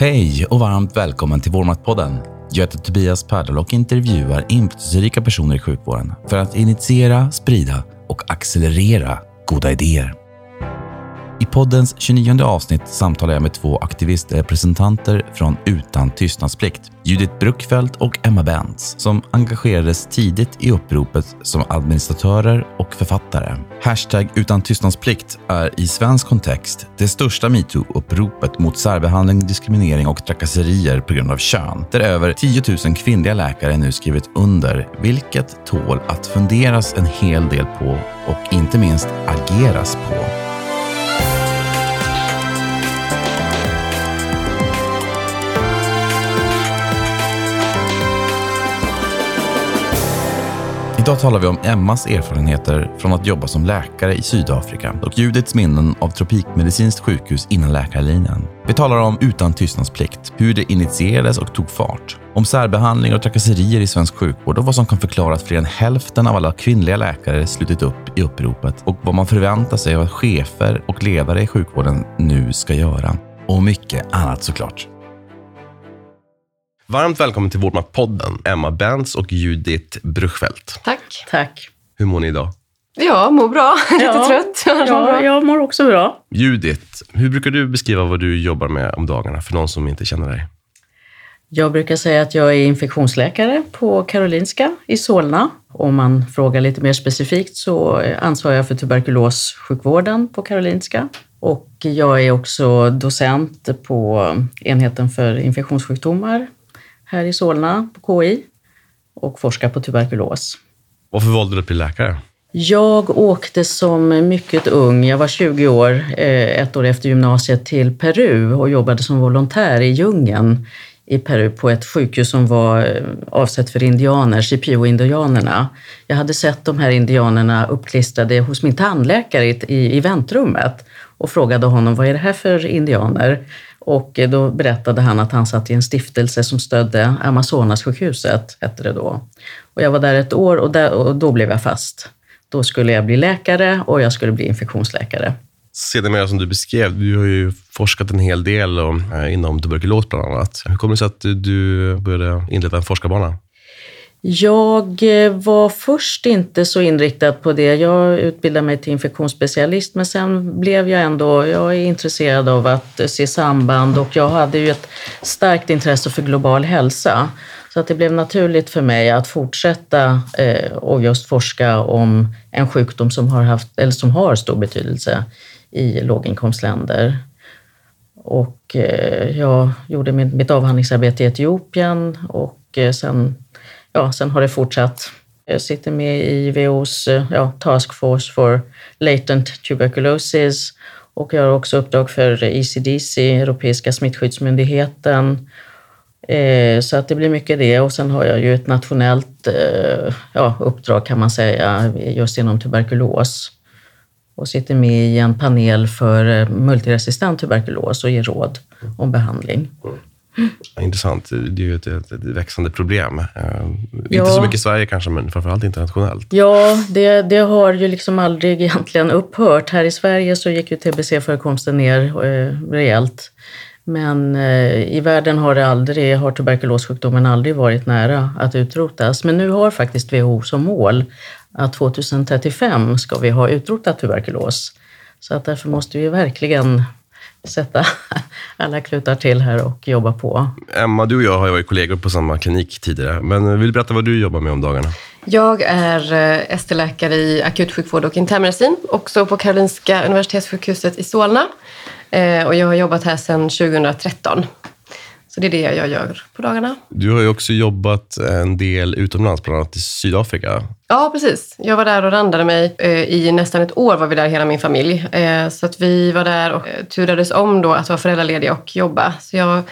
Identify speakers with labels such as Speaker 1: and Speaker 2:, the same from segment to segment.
Speaker 1: Hej och varmt välkommen till Vårdmaktpodden. Jag heter Tobias Perdal och intervjuar inflytelserika personer i sjukvården för att initiera, sprida och accelerera goda idéer. I poddens 29 avsnitt samtalar jag med två aktivistrepresentanter från Utan tystnadsplikt, Judith Bruckfeldt och Emma Bentz, som engagerades tidigt i uppropet som administratörer och författare. Hashtag utan tystnadsplikt är i svensk kontext det största metoo-uppropet mot särbehandling, diskriminering och trakasserier på grund av kön, där över 10 000 kvinnliga läkare nu skrivit under, vilket tål att funderas en hel del på och inte minst ageras på. Idag talar vi om Emmas erfarenheter från att jobba som läkare i Sydafrika och Judiths minnen av Tropikmedicinskt sjukhus innan läkarlinjen. Vi talar om Utan tystnadsplikt, hur det initierades och tog fart, om särbehandling och trakasserier i svensk sjukvård och vad som kan förklara att fler än hälften av alla kvinnliga läkare slutit upp i uppropet och vad man förväntar sig av att chefer och ledare i sjukvården nu ska göra. Och mycket annat såklart.
Speaker 2: Varmt välkommen till Vårdmaktpodden, Emma Benz och Judith Bruchfeldt.
Speaker 3: Tack.
Speaker 4: Tack.
Speaker 2: Hur mår ni idag?
Speaker 3: Ja, mår bra. Lite
Speaker 4: Ja.
Speaker 3: trött.
Speaker 4: Ja, jag mår också bra.
Speaker 2: Judith, hur brukar du beskriva vad du jobbar med om dagarna för någon som inte känner dig?
Speaker 4: Jag brukar säga att jag är infektionsläkare på Karolinska i Solna. Om man frågar lite mer specifikt så ansvarar jag för tuberkulossjukvården på Karolinska. Och jag är också docent på enheten för infektionssjukdomar här i Solna på KI och forskar på tuberkulos.
Speaker 2: Varför valde du att bli läkare?
Speaker 4: Jag åkte som mycket ung, jag var 20 år, eh, ett år efter gymnasiet, till Peru och jobbade som volontär i djungeln i Peru på ett sjukhus som var eh, avsett för indianer, Shipibo-indianerna. Jag hade sett de här indianerna uppklistrade hos min tandläkare i, i väntrummet och frågade honom vad är det här för indianer? Och eh, då berättade han att han satt i en stiftelse som stödde Amazonassjukhuset, hette det då. Och jag var där ett år och, där, och då blev jag fast. Då skulle jag bli läkare och jag skulle bli infektionsläkare.
Speaker 2: Sedermera som du beskrev, du har ju forskat en hel del om, eh, inom tuberkulos bland annat. Hur kommer det sig att du började inleda en forskarbana?
Speaker 4: Jag eh, var först inte så inriktad på det. Jag utbildade mig till infektionsspecialist men sen blev jag ändå, jag är intresserad av att eh, se samband och jag hade ju ett starkt intresse för global hälsa. Så att det blev naturligt för mig att fortsätta eh, och just forska om en sjukdom som har, haft, eller som har stor betydelse i låginkomstländer. Och eh, jag gjorde mitt, mitt avhandlingsarbete i Etiopien och eh, sen, ja, sen har det fortsatt. Jag sitter med i WHOs eh, ja, Task Force for Latent Tuberculosis och jag har också uppdrag för ECDC, Europeiska smittskyddsmyndigheten. Eh, så att det blir mycket det och sen har jag ju ett nationellt eh, ja, uppdrag kan man säga just inom tuberkulos och sitter med i en panel för eh, multiresistent tuberkulos och ger råd om behandling.
Speaker 2: Mm. Intressant. Det är ju ett, ett, ett växande problem. Eh,
Speaker 4: Ja.
Speaker 2: Inte så mycket i Sverige kanske, men framförallt internationellt.
Speaker 4: Ja, det, det har ju liksom aldrig egentligen upphört. Här i Sverige så gick ju TBC-förekomsten ner eh, rejält. Men eh, i världen har, det aldrig, har tuberkulossjukdomen aldrig varit nära att utrotas. Men nu har faktiskt WHO som mål att 2035 ska vi ha utrotat tuberkulos. Så att därför måste vi verkligen sätta alla klutar till här och jobba på.
Speaker 2: Emma, du och jag har ju varit kollegor på samma klinik tidigare, men vill du berätta vad du jobbar med om dagarna?
Speaker 3: Jag är eh, ST-läkare i akutsjukvård och internmedicin, också på Karolinska Universitetssjukhuset i Solna. Eh, Och jag har jobbat här sedan 2013. Så det är det jag gör på dagarna.
Speaker 2: Du har ju också jobbat en del utomlands, bland annat i Sydafrika.
Speaker 3: Ja, precis. Jag var där och randade mig. Eh, I nästan ett år var vi där, hela min familj. Eh, Så att vi var där och eh, turades om då att vara föräldralediga och jobba. Så jag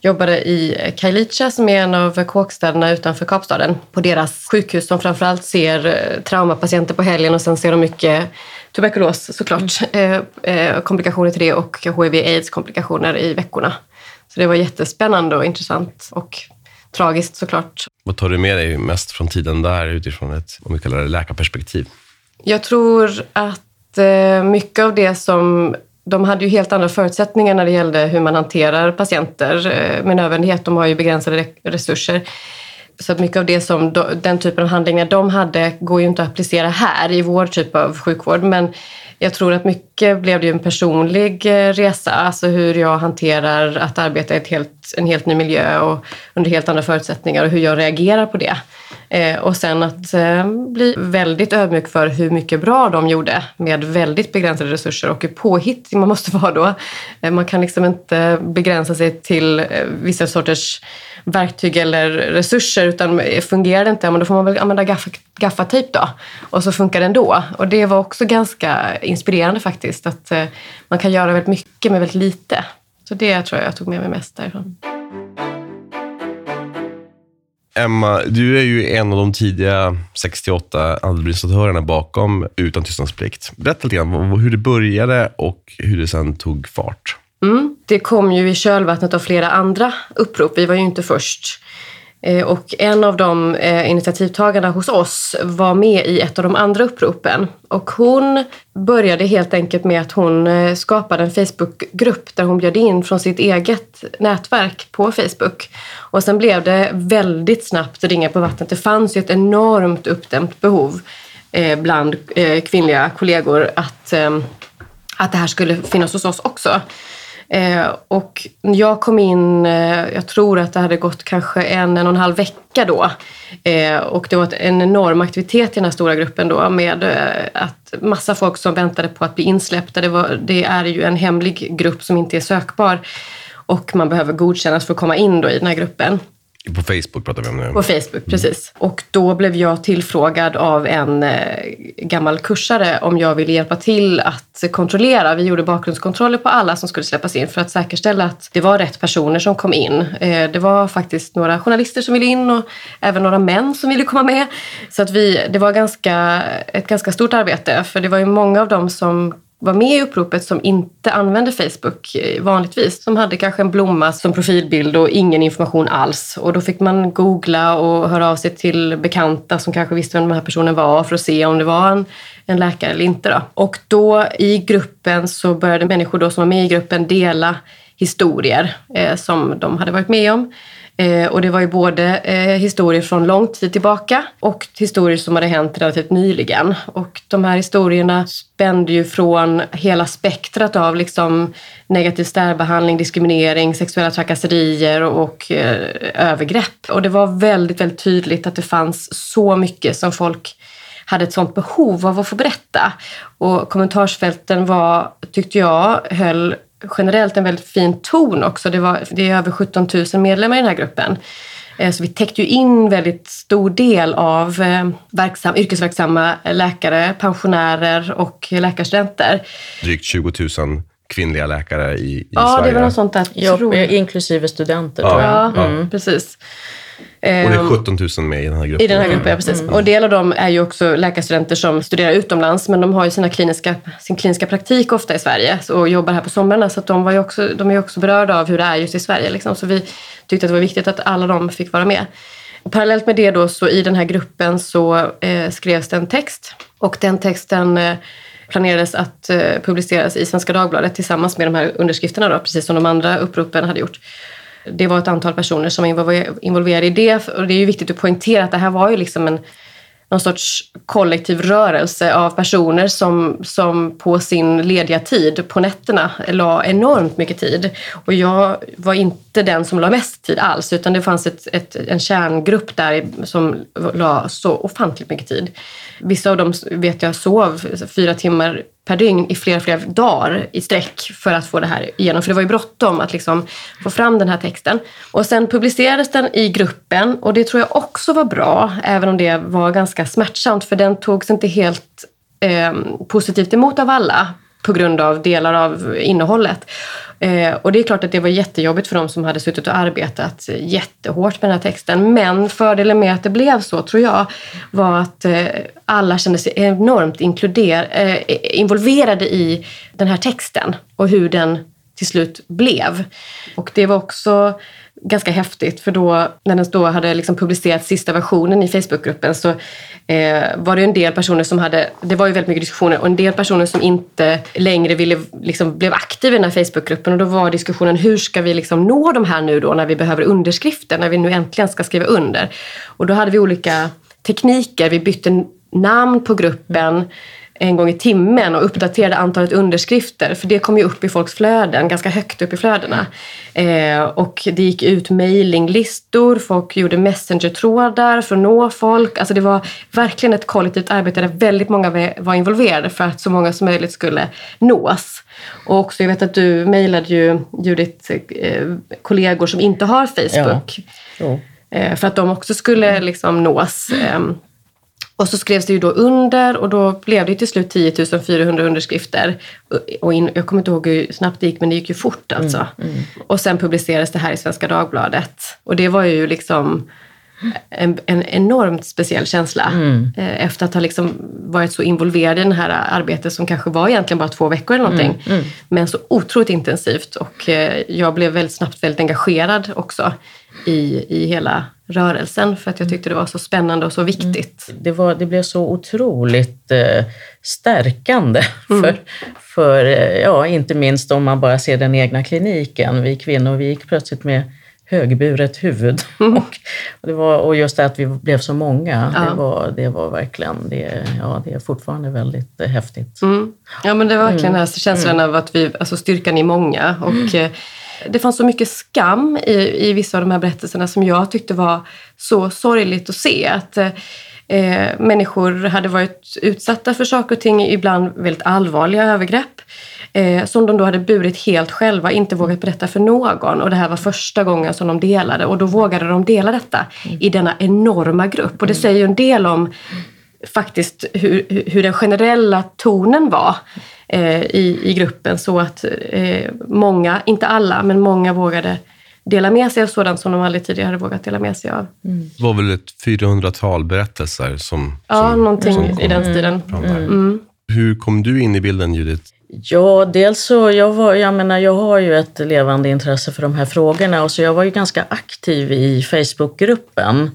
Speaker 3: jobbade i Kailicha som är en av kåkstäderna utanför Kapstaden. På deras sjukhus som framförallt ser traumapatienter på helgen och sen ser de mycket tuberkulos såklart. Eh, komplikationer till det och HIV-aids-komplikationer i veckorna. Så det var jättespännande och intressant och tragiskt såklart.
Speaker 2: Vad tar du med dig mest från tiden där utifrån ett, om vi kallar det läkarperspektiv?
Speaker 3: Jag tror att eh, mycket av det som de hade ju helt andra förutsättningar när det gällde hur man hanterar patienter eh, med nödvändighet. De har ju begränsade resurser. Så att mycket av det som den typen av handlingar de hade går ju inte att applicera här i vår typ av sjukvård. Men jag tror att mycket blev det ju en personlig eh, resa, alltså hur jag hanterar att arbeta i ett helt, en helt ny miljö och under helt andra förutsättningar och hur jag reagerar på det. Eh, och sen att eh, bli väldigt ödmjuk för hur mycket bra de gjorde med väldigt begränsade resurser och hur påhittig man måste vara då. Eh, man kan liksom inte begränsa sig till eh, vissa sorters verktyg eller resurser utan eh, fungerar det inte, men då får man väl använda gaffa, gaffatejp då. Och så funkar det ändå. Och det var också ganska inspirerande faktiskt, att eh, man kan göra väldigt mycket med väldigt lite. Så det tror jag jag tog med mig mest därifrån.
Speaker 2: Emma, du är ju en av de tidiga 68 administratörerna bakom Utan tystnadsplikt. Berätta lite grann hur det började och hur det sen tog fart.
Speaker 3: Mm. Det kom ju i kölvattnet av flera andra upprop. Vi var ju inte först. Eh, och en av de eh, initiativtagarna hos oss var med i ett av de andra uppropen. Och hon började helt enkelt med att hon eh, skapade en Facebookgrupp där hon bjöd in från sitt eget nätverk på Facebook. Och sen blev det väldigt snabbt ringa på vattnet. Det fanns ju ett enormt uppdämt behov bland kvinnliga kollegor att, att det här skulle finnas hos oss också. Eh, och jag kom in, eh, jag tror att det hade gått kanske en, en och en halv vecka då. Eh, och det var en enorm aktivitet i den här stora gruppen då med eh, att massa folk som väntade på att bli insläppta. Det, var, det är ju en hemlig grupp som inte är sökbar och man behöver godkännas för att komma in då i den här gruppen.
Speaker 2: På Facebook pratar vi om nu.
Speaker 3: På Facebook, precis. Och då blev jag tillfrågad av en eh, gammal kursare om jag ville hjälpa till att kontrollera. Vi gjorde bakgrundskontroller på alla som skulle släppas in för att säkerställa att det var rätt personer som kom in. Eh, det var faktiskt några journalister som ville in och även några män som ville komma med. Så att vi, det var ganska, ett ganska stort arbete för det var ju många av dem som var med i uppropet som inte använde Facebook eh, vanligtvis. Som hade kanske en blomma som profilbild och ingen information alls. Och då fick man googla och höra av sig till bekanta som kanske visste vem den här personen var för att se om det var en, en läkare eller inte. Då. Och då i gruppen så började människor då som var med i gruppen dela historier eh, som de hade varit med om. Eh, och det var ju både eh, historier från lång tid tillbaka och historier som hade hänt relativt nyligen. Och de här historierna spände ju från hela spektrat av liksom negativ särbehandling, diskriminering, sexuella trakasserier och eh, övergrepp. Och det var väldigt, väldigt tydligt att det fanns så mycket som folk hade ett sånt behov av att få berätta. Och kommentarsfälten var, tyckte jag, höll generellt en väldigt fin ton också. Det, var, det är över 17 000 medlemmar i den här gruppen. Eh, så vi täckte ju in väldigt stor del av eh, verksam, yrkesverksamma läkare, pensionärer och läkarstudenter.
Speaker 2: Drygt 20 000 kvinnliga läkare i, i
Speaker 3: ja,
Speaker 2: Sverige.
Speaker 3: Ja, det var något sånt där.
Speaker 4: Ja, inklusive studenter
Speaker 2: ja,
Speaker 4: tror jag.
Speaker 3: Ja, mm. precis.
Speaker 2: Och det är 17 ehm, 000 med i den här gruppen.
Speaker 3: I den här gruppen, ja precis. Mm. Och del av dem är ju också läkarstudenter som studerar utomlands men de har ju sina kliniska, sin kliniska praktik ofta i Sverige och jobbar här på somrarna så de, var ju också, de är också berörda av hur det är just i Sverige. Liksom. Så vi tyckte att det var viktigt att alla de fick vara med. Och parallellt med det då så i den här gruppen så eh, skrevs det en text och den texten eh, planerades att eh, publiceras i Svenska Dagbladet tillsammans med de här underskrifterna då, precis som de andra uppropen hade gjort det var ett antal personer som var involverade i det. Och det är ju viktigt att poängtera att det här var ju liksom en någon sorts kollektiv rörelse av personer som, som på sin lediga tid på nätterna la enormt mycket tid. Och jag var inte den som la mest tid alls utan det fanns ett, ett, en kärngrupp där som la så ofantligt mycket tid. Vissa av dem vet jag sov fyra timmar per dygn i flera, flera dagar i sträck för att få det här igenom. För det var ju bråttom att liksom få fram den här texten. Och sen publicerades den i gruppen och det tror jag också var bra, även om det var ganska smärtsamt för den togs inte helt eh, positivt emot av alla på grund av delar av innehållet. Eh, och det är klart att det var jättejobbigt för de som hade suttit och arbetat jättehårt med den här texten. Men fördelen med att det blev så, tror jag, var att eh, alla kände sig enormt inkluder, eh, involverade i den här texten och hur den till slut blev. Och det var också ganska häftigt för då när den då hade liksom publicerat sista versionen i Facebookgruppen så eh, var det en del personer som hade, det var ju väldigt mycket diskussioner och en del personer som inte längre ville, liksom, blev aktiva i den här Facebookgruppen och då var diskussionen hur ska vi liksom nå de här nu då när vi behöver underskrifter, när vi nu äntligen ska skriva under. Och då hade vi olika tekniker, vi bytte namn på gruppen en gång i timmen och uppdaterade antalet underskrifter. För det kom ju upp i folks flöden, ganska högt upp i flödena. Eh, och det gick ut mailinglistor, folk gjorde messenger-trådar för att nå folk. Alltså det var verkligen ett kollektivt arbete där väldigt många var involverade för att så många som möjligt skulle nås. Och också, jag vet att du mejlade ju Judith eh, kollegor som inte har Facebook. Ja. Eh, för att de också skulle liksom nås. Och så skrevs det ju då under och då blev det till slut 10 400 underskrifter. Och in, jag kommer inte ihåg hur snabbt det gick, men det gick ju fort alltså. Mm, mm. Och sen publicerades det här i Svenska Dagbladet. Och det var ju liksom en, en enormt speciell känsla. Mm. Eh, efter att ha liksom varit så involverad i det här arbetet som kanske var egentligen bara två veckor eller någonting. Mm, mm. Men så otroligt intensivt. Och eh, jag blev väldigt snabbt väldigt engagerad också i, i hela rörelsen för att jag tyckte det var så spännande och så viktigt.
Speaker 4: Mm. Det, var, det blev så otroligt eh, stärkande mm. för, för eh, ja, inte minst om man bara ser den egna kliniken. Vi kvinnor vi gick plötsligt med högburet huvud. Mm. och, det var, och just det att vi blev så många, ja. det, var, det var verkligen, det, ja, det är fortfarande väldigt eh, häftigt.
Speaker 3: Mm. Ja men det var verkligen mm. den här känslan mm. av att vi, alltså styrkan i många. Och, mm. eh, det fanns så mycket skam i, i vissa av de här berättelserna som jag tyckte var så sorgligt att se. Att eh, människor hade varit utsatta för saker och ting, ibland väldigt allvarliga övergrepp eh, som de då hade burit helt själva, inte vågat berätta för någon. Och det här var första gången som de delade och då vågade de dela detta mm. i denna enorma grupp. Och det säger ju en del om faktiskt hur, hur den generella tonen var eh, i, i gruppen så att eh, många, inte alla, men många vågade dela med sig av sådant som de aldrig tidigare hade vågat dela med sig av.
Speaker 2: Mm. Det var väl ett 400-tal berättelser som
Speaker 3: Ja, som, någonting som i den stilen. Mm.
Speaker 2: Mm. Hur kom du in i bilden, Judith?
Speaker 4: Ja, dels så, jag, var, jag, menar, jag har ju ett levande intresse för de här frågorna och så jag var ju ganska aktiv i Facebookgruppen.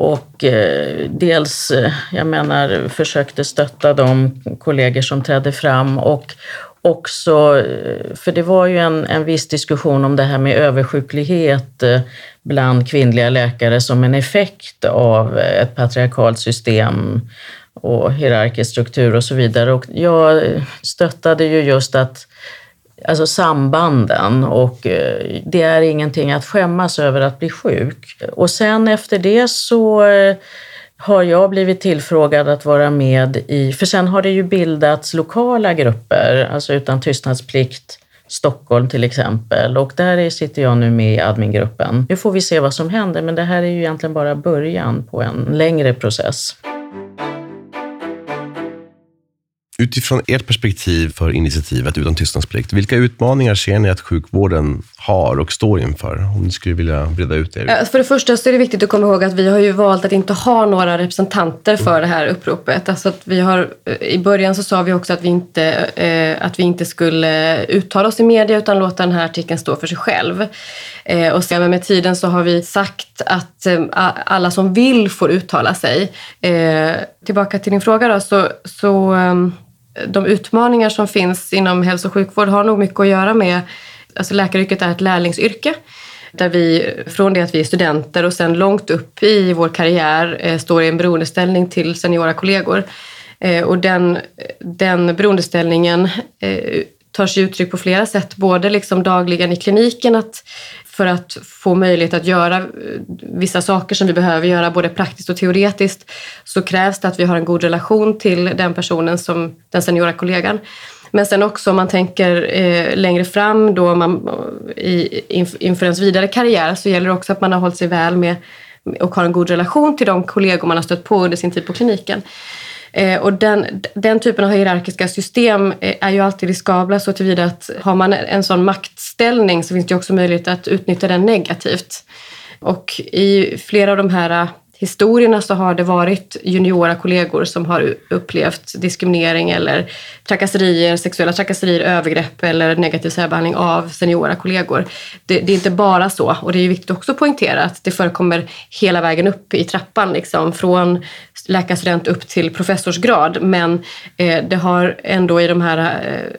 Speaker 4: Och eh, dels, eh, jag menar, försökte stötta de kollegor som trädde fram och också, eh, för det var ju en, en viss diskussion om det här med översjuklighet eh, bland kvinnliga läkare som en effekt av eh, ett patriarkalt system och hierarkisk struktur och så vidare. Och jag stöttade ju just att alltså sambanden och eh, det är ingenting att skämmas över att bli sjuk. Och sen efter det så eh, har jag blivit tillfrågad att vara med i, för sen har det ju bildats lokala grupper, alltså utan tystnadsplikt, Stockholm till exempel och där sitter jag nu med i admingruppen. Nu får vi se vad som händer men det här är ju egentligen bara början på en längre process.
Speaker 2: Utifrån ert perspektiv för initiativet Utan tystnadsplikt, vilka utmaningar ser ni att sjukvården har och står inför? Om ni skulle vilja breda ut er.
Speaker 3: För det första så är det viktigt att komma ihåg att vi har ju valt att inte ha några representanter för det här uppropet. Alltså att vi har, I början så sa vi också att vi, inte, eh, att vi inte skulle uttala oss i media utan låta den här artikeln stå för sig själv. Eh, och sen med tiden så har vi sagt att eh, alla som vill får uttala sig. Tillbaka till din fråga då, så, så ehm, de utmaningar som finns inom hälso och sjukvård har nog mycket att göra med... Alltså läkaryrket är ett lärlingsyrke där vi från det att vi är studenter och sen långt upp i vår karriär eh, står i en beroendeställning till seniora kollegor. Eh, och den, den beroendeställningen eh, tar sig uttryck på flera sätt, både liksom dagligen i kliniken att för att få möjlighet att göra eh, vissa saker som vi behöver göra både praktiskt och teoretiskt så krävs det att vi har en god relation till den personen som den seniora kollegan. Men sen också om man tänker eh, längre fram då man, i, inför ens vidare karriär så gäller det också att man har hållit sig väl med och har en god relation till de kollegor man har stött på under sin tid på kliniken. Eh, och den, den typen av hierarkiska system eh, är ju alltid riskabla så tillvida att har man en sån maktställning så finns det också möjlighet att utnyttja den negativt. Och i flera av de här historierna så har det varit juniora kollegor som har upplevt diskriminering eller trakasserier, sexuella trakasserier, övergrepp eller negativ särbehandling av seniora kollegor. Det, det, är inte bara så och det är viktigt också att poängtera att det förekommer hela vägen upp i trappan, liksom, från läkarstudent upp till professorsgrad. Men eh, det har ändå i de här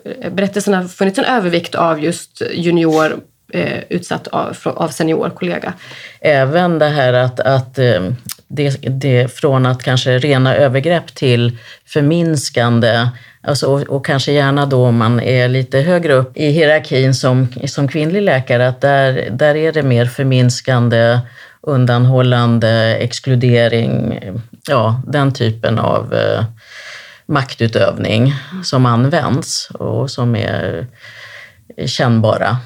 Speaker 3: eh, berättelserna funnits en övervikt av just junior eh, utsatt av, av seniorkollega.
Speaker 4: Även det här att, att eh, det, det, från att kanske rena övergrepp till förminskande Alltså, och, och, kanske gärna då om man är lite högre upp i hierarkin som, som kvinnlig läkare, att där, där är det mer förminskande, undanhållande, exkludering, ja, den typen av eh, maktutövning som används och som är kännbara.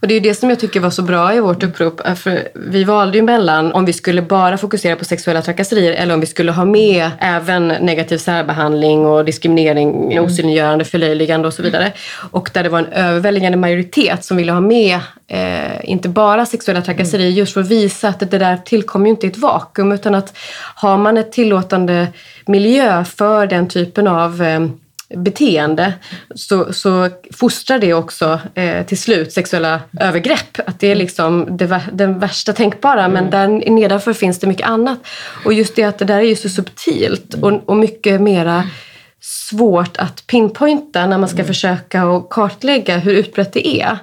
Speaker 3: Och det är det som jag tycker var så bra i vårt upprop. För vi valde ju mellan om vi skulle bara fokusera på sexuella trakasserier eller om vi skulle ha med även negativ särbehandling och diskriminering, mm. osynliggörande, förlöjligande och så vidare. Och där det var en överväldigande majoritet som ville ha med eh, inte bara sexuella trakasserier just för att visa att det där tillkommer ju inte i ett vakuum utan att har man ett tillåtande miljö för den typen av eh, beteende så, så fostrar det också eh, till slut sexuella övergrepp. Att det är liksom det, den värsta tänkbara mm. men där nedanför finns det mycket annat. Och just det att det där är ju så subtilt och, och mycket mera svårt att pinpointa när man ska mm. försöka och kartlägga hur utbrett det är.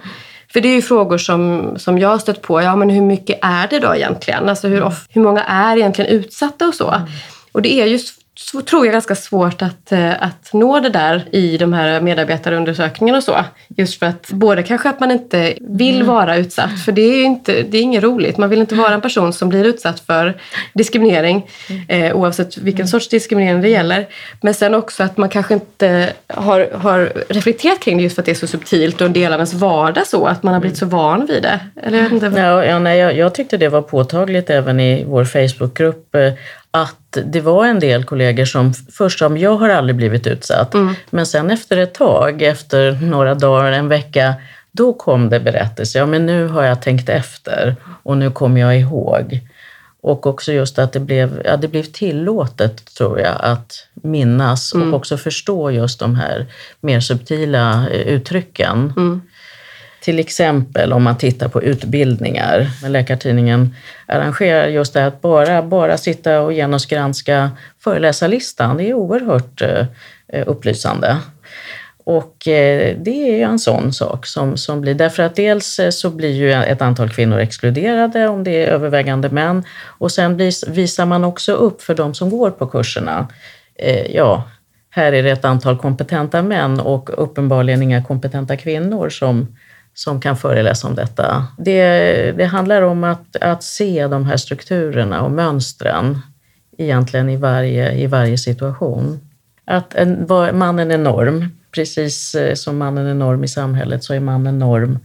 Speaker 3: För det är ju frågor som, som jag har stött på. Ja, men hur mycket är det då egentligen? Alltså hur, hur många är egentligen utsatta och så? Mm. Och det är just så tror jag ganska svårt att, eh, att nå det där i de här medarbetarundersökningarna och så. Just för att både kanske att man inte vill mm. vara utsatt, för det är, inte, det är inget roligt. Man vill inte vara en person som blir utsatt för diskriminering, eh, oavsett vilken mm. sorts diskriminering det gäller. Men sen också att man kanske inte har, har reflekterat kring det just för att det är så subtilt och en del av ens vardag så, att man har blivit så van vid det. Eller jag, inte.
Speaker 4: Ja, ja, nej, jag, jag tyckte det var påtagligt även i vår Facebookgrupp eh, att det var en del kollegor som först sa, jag har aldrig blivit utsatt. Mm. Men sen efter ett tag, efter några dagar, en vecka, då kom det berättelser. Ja, men nu har jag tänkt efter och nu kommer jag ihåg. Och också just att det blev, ja, det blev tillåtet, tror jag, att minnas mm. och också förstå just de här mer subtila eh, uttrycken. Mm. Till exempel om man tittar på utbildningar. Läkartidningen arrangerar just det att bara, bara sitta och genusgranska föreläsarlistan. Det är oerhört eh, upplysande. Och eh, det är ju en sån sak som, som blir, därför att dels eh, så blir ju ett antal kvinnor exkluderade om det är övervägande män och sen visar man också upp för de som går på kurserna, ja, här är det ett antal kompetenta män och uppenbarligen inga kompetenta kvinnor som som kan föreläsa om detta. Det, det handlar om att, att se de här strukturerna och mönstren egentligen i varje, i varje situation. Att en, mannen är norm, precis eh, som mannen är norm i samhället så är mannen norm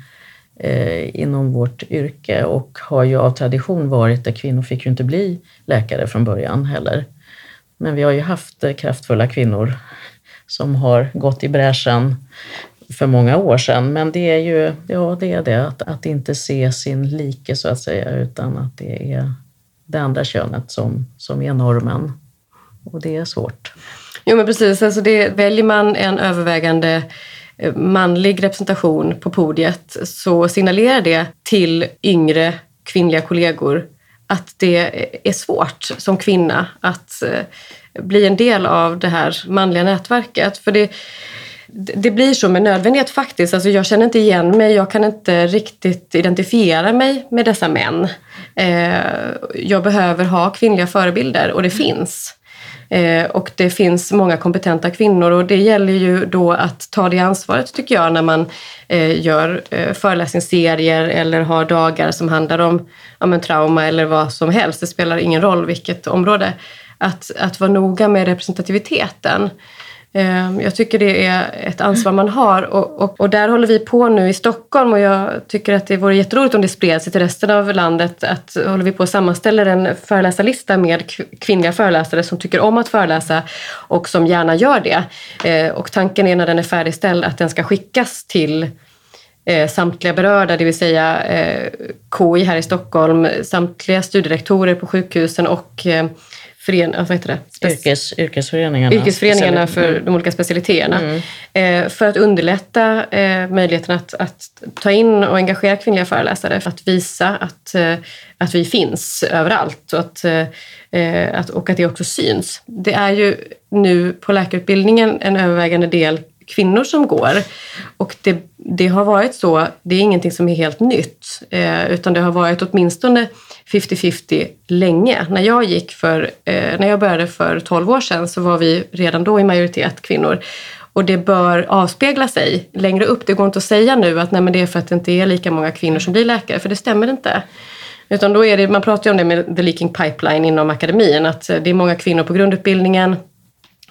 Speaker 4: eh, inom vårt yrke och har ju av tradition varit det. Kvinnor fick ju inte bli läkare från början heller. Men vi har ju haft eh, kraftfulla kvinnor som har gått i bräschen för många år sedan. Men det är ju ja, det, är det att, att inte se sin like så att säga, utan att det är det andra könet som, som är normen. Och det är svårt.
Speaker 3: Jo men precis, alltså det, väljer man en övervägande eh, manlig representation på podiet så signalerar det till yngre kvinnliga kollegor att det är svårt som kvinna att eh, bli en del av det här manliga nätverket. För det, det blir så med nödvändighet faktiskt. Alltså jag känner inte igen mig, jag kan inte riktigt identifiera mig med dessa män. Eh, jag behöver ha kvinnliga förebilder och det finns. Eh, och det finns många kompetenta kvinnor och det gäller ju då att ta det ansvaret tycker jag när man eh, gör föreläsningsserier eller har dagar som handlar om, om trauma eller vad som helst. Det spelar ingen roll vilket område. Att, att vara noga med representativiteten. Ehm, jag tycker det är ett ansvar man har och, och, och, där håller vi på nu i Stockholm och jag tycker att det vore jätteroligt om det spred sig till resten av landet. Att håller vi på att sammanställa en föreläsarlista med kvinnliga föreläsare som tycker om att föreläsa och som gärna gör det. Ehm, och tanken är när den är färdigställd att den ska skickas till eh, samtliga berörda, det vill säga eh, KI här i Stockholm, samtliga studierektorer på sjukhusen och eh, fören, vad heter det?
Speaker 4: Yrkes, yrkesföreningarna.
Speaker 3: Yrkesföreningarna för de olika specialiteterna.
Speaker 4: Mm.
Speaker 3: Eh, för att underlätta eh, möjligheten att, att ta in och engagera kvinnliga föreläsare. För att visa att, eh, att vi finns överallt och att, eh, att, och att det också syns. Det är ju nu på läkarutbildningen en övervägande del kvinnor som går. Och det, det har varit så, det är ingenting som är helt nytt, eh, utan det har varit åtminstone 50-50 länge. När jag, gick för, eh, när jag började för 12 år sedan så var vi redan då i majoritet kvinnor. Och det bör avspegla sig längre upp. Det går inte att säga nu att nej, men det är för att det inte är lika många kvinnor som blir läkare, för det stämmer inte. Utan då är det, man pratar ju om det med the leaking pipeline inom akademin, att det är många kvinnor på grundutbildningen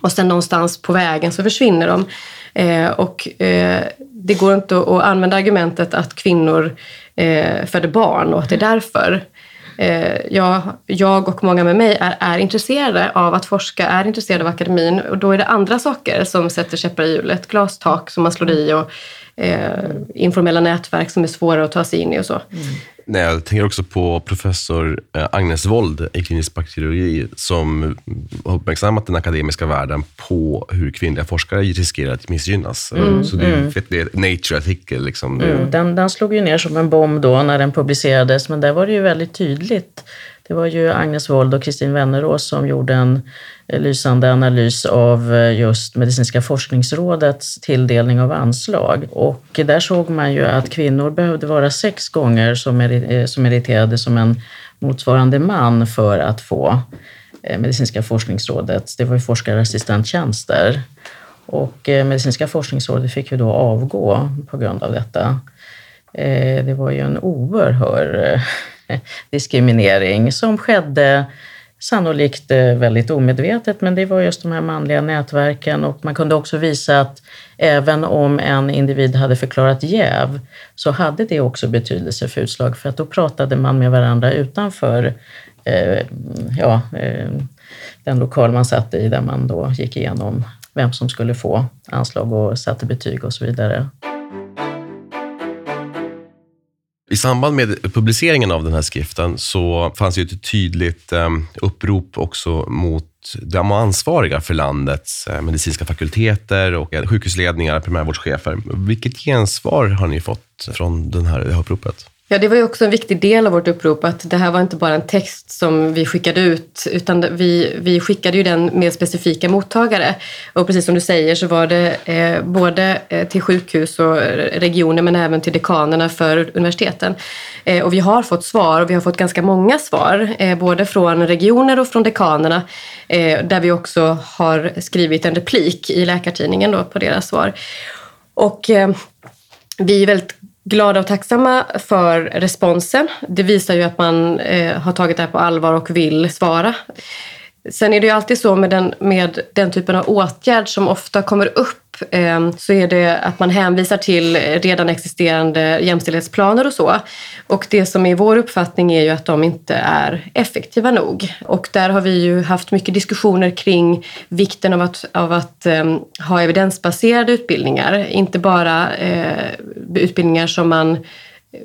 Speaker 3: och sen någonstans på vägen så försvinner de. Eh, och eh, det går inte att, att använda argumentet att kvinnor eh, föder barn och att det är därför. Eh, jag, jag och många med mig är, är intresserade av att forska, är intresserade av akademin och då är det andra saker som sätter käppar i hjulet. Glastak som man slår i och eh, informella nätverk som är svåra att ta sig in i och så. Mm.
Speaker 2: Nej, jag tänker också på professor eh, Agnes Wold i klinisk bakteriologi som har uppmärksammat den akademiska världen på hur kvinnliga forskare riskerar att missgynnas. Mm, så det är mm. en Nature-artikel. Liksom.
Speaker 4: Mm, den, den slog ju ner som en bomb då när den publicerades, men där var det ju väldigt tydligt. Det var ju Agnes Wold och Kristin Wennerås som gjorde en lysande analys av eh, just Medicinska forskningsrådets tilldelning av anslag. Och där såg man ju att kvinnor behövde vara sex gånger så eh, meriterade som en motsvarande man för att få eh, Medicinska forskningsrådet, det var ju forskarassistenttjänster. Och Medicinska forskningsrådet fick ju då avgå på grund av detta. Det var ju en oerhörd diskriminering som skedde Sannolikt eh, väldigt omedvetet, men det var just de här manliga nätverken och man kunde också visa att även om en individ hade förklarat jäv så hade det också betydelse för utslag för att då pratade man med varandra utanför eh, ja, eh, den lokal man satt i där man då gick igenom vem som skulle få anslag och satte betyg och så vidare.
Speaker 2: I samband med publiceringen av den här skriften så fanns ju ett tydligt ehm, upprop också mot de ansvariga för landets eh, medicinska fakulteter och eh, sjukhusledningar, primärvårdschefer. Vilket gensvar har ni fått från det här uppropet?
Speaker 3: Ja, det var ju också en viktig del av vårt upprop att det här var inte bara en text som vi skickade ut utan vi, vi skickade ju den med specifika mottagare. Och precis som du säger så var det eh, både eh, till sjukhus och regioner men även till dekanerna för universiteten. Eh, och vi har fått svar och vi har fått ganska många svar, eh, både från regioner och från dekanerna eh, där vi också har skrivit en replik i Läkartidningen då på deras svar. Och eh, vi är väldigt glada och tacksamma för responsen. Det visar ju att man eh, har tagit det här på allvar och vill svara. Sen är det ju alltid så med den, med den typen av åtgärd som ofta kommer upp eh, så är det att man hänvisar till redan existerande jämställdhetsplaner och så. Och det som är vår uppfattning är ju att de inte är effektiva nog. Och där har vi ju haft mycket diskussioner kring vikten av att, av att eh, ha evidensbaserade utbildningar. Inte bara eh, utbildningar som man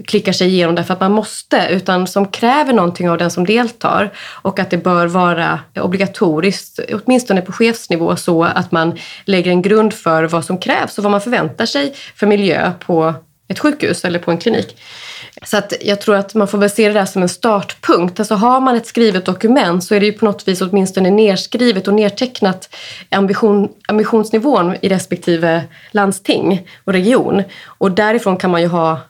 Speaker 3: klickar sig igenom därför att man måste, utan som kräver någonting av den som deltar. Och att det bör vara obligatoriskt, åtminstone på chefsnivå, så att man lägger en grund för vad som krävs och vad man förväntar sig för miljö på ett sjukhus eller på en klinik. Så att jag tror att man får väl se det där som en startpunkt. Alltså har man ett skrivet dokument så är det ju på något vis åtminstone nerskrivet och nertecknat ambition, ambitionsnivån i respektive landsting och region. Och därifrån kan man ju ha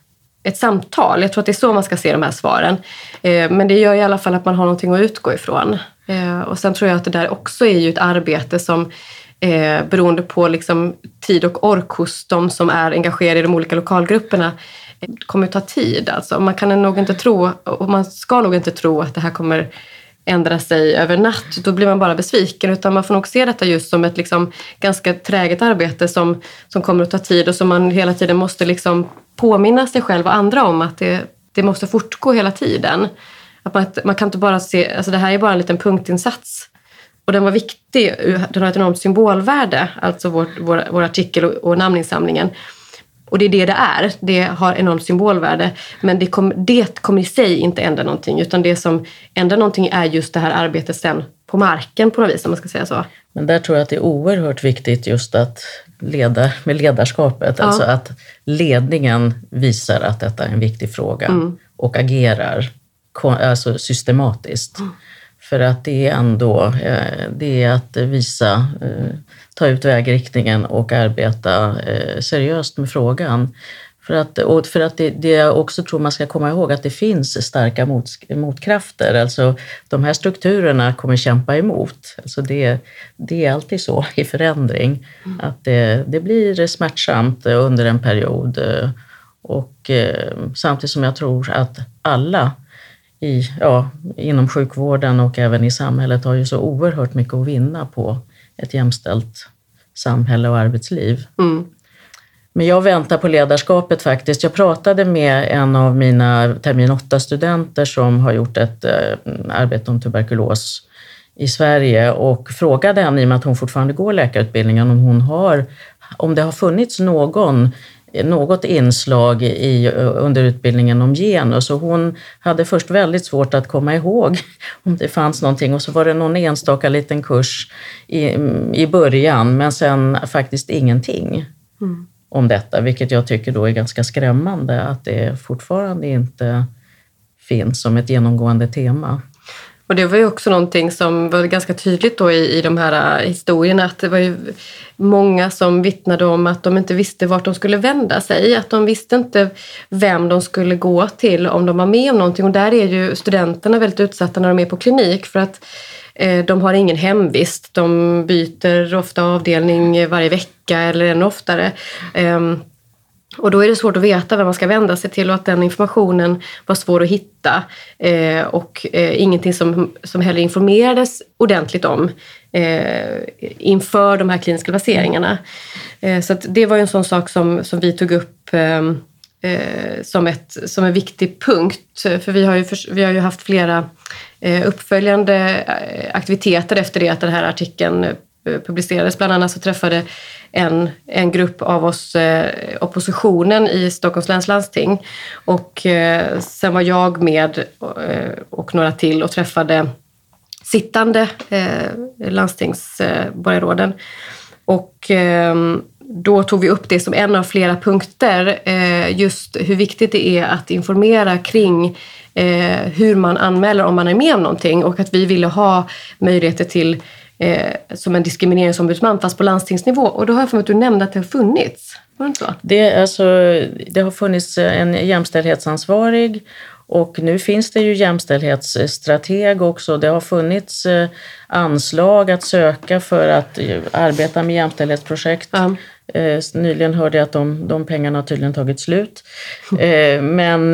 Speaker 3: ett samtal. Jag tror att det är så man ska se de här svaren. Eh, men det gör i alla fall att man har någonting att utgå ifrån. Eh, och sen tror jag att det där också är ju ett arbete som eh, beroende på liksom tid och ork hos de som är engagerade i de olika lokalgrupperna eh, kommer att ta tid. Alltså, man kan nog inte tro, och man ska nog inte tro att det här kommer ändra sig över natt. Då blir man bara besviken. Utan man får nog se detta just som ett liksom ganska träget arbete som, som kommer att ta tid och som man hela tiden måste liksom påminna sig själv och andra om att det, det måste fortgå hela tiden. Att man, man kan inte bara se, alltså det här är bara en liten punktinsats. Och den var viktig, den har ett enormt symbolvärde, alltså vår, vår, vår artikel och, och namninsamlingen. Och det är det det är. Det har enormt symbolvärde. Men det, kom, det kommer i sig inte ändra någonting. Utan det som ändrar någonting är just det här arbetet sen på marken på något vis, om man ska säga så.
Speaker 4: Men där tror jag att det är oerhört viktigt just att leda med ledarskapet. Ja. Alltså att ledningen visar att detta är en viktig fråga mm. och agerar alltså systematiskt. Mm. För att det är ändå eh, det är att visa, eh, ta ut vägriktningen och arbeta eh, seriöst med frågan. För att, och för att det, det jag också tror man ska komma ihåg att det finns starka mot, motkrafter. Alltså, de här strukturerna kommer kämpa emot. Alltså det, det är alltid så i förändring, mm. att det, det blir smärtsamt under en period. Och samtidigt som jag tror att alla i, ja, inom sjukvården och även i samhället har ju så oerhört mycket att vinna på ett jämställt samhälle och arbetsliv. Mm. Men jag väntar på ledarskapet faktiskt. Jag pratade med en av mina termin 8-studenter som har gjort ett eh, arbete om tuberkulos i Sverige och frågade henne, i och med att hon fortfarande går läkarutbildningen, om, hon har, om det har funnits någon något inslag i, under utbildningen om genus och hon hade först väldigt svårt att komma ihåg om det fanns någonting och så var det någon enstaka liten kurs i, i början men sen faktiskt ingenting mm. om detta, vilket jag tycker då är ganska skrämmande att det fortfarande inte finns som ett genomgående tema.
Speaker 3: Och det var ju också någonting som var ganska tydligt då i, i de här äh, historierna att det var ju många som vittnade om att de inte visste vart de skulle vända sig. Att de visste inte vem de skulle gå till om de var med om någonting. Och där är ju studenterna väldigt utsatta när de är på klinik för att eh, de har ingen hemvist. De byter ofta avdelning eh, varje vecka eller ännu oftare. Eh, och då är det svårt att veta vem man ska vända sig till och att den informationen var svår att hitta. Eh, och eh, ingenting som, som heller informerades ordentligt om eh, inför de här kliniska placeringarna. Eh, så det var ju en sån sak som, som vi tog upp eh, eh som, ett, som en viktig punkt. För vi har ju, vi har ju haft flera eh, uppföljande eh, aktiviteter efter det att den här artikeln Eh, publicerades. Bland annat så träffade en, en grupp av oss eh, oppositionen i Stockholms läns landsting. Och eh, sen var jag med eh, och några till och träffade sittande eh, landstingsborgarråden. och ehm, då tog vi upp det som en av flera punkter, eh, just hur viktigt det är att informera kring eh, hur man anmäler om man är med om någonting och att vi ville ha möjligheter till eh, som en diskrimineringsombudsman fast på landstingsnivå. Och då har jag för mig att du nämnde att det har funnits. Var det inte så?
Speaker 4: Det, alltså, det har funnits en jämställdhetsansvarig och nu finns det ju jämställdhetsstrateg också. Det har funnits eh, anslag att söka för att eh, arbeta med jämställdhetsprojekt. Ja. Eh, nyligen hörde jag att de, de pengarna har tydligen tagit slut. Men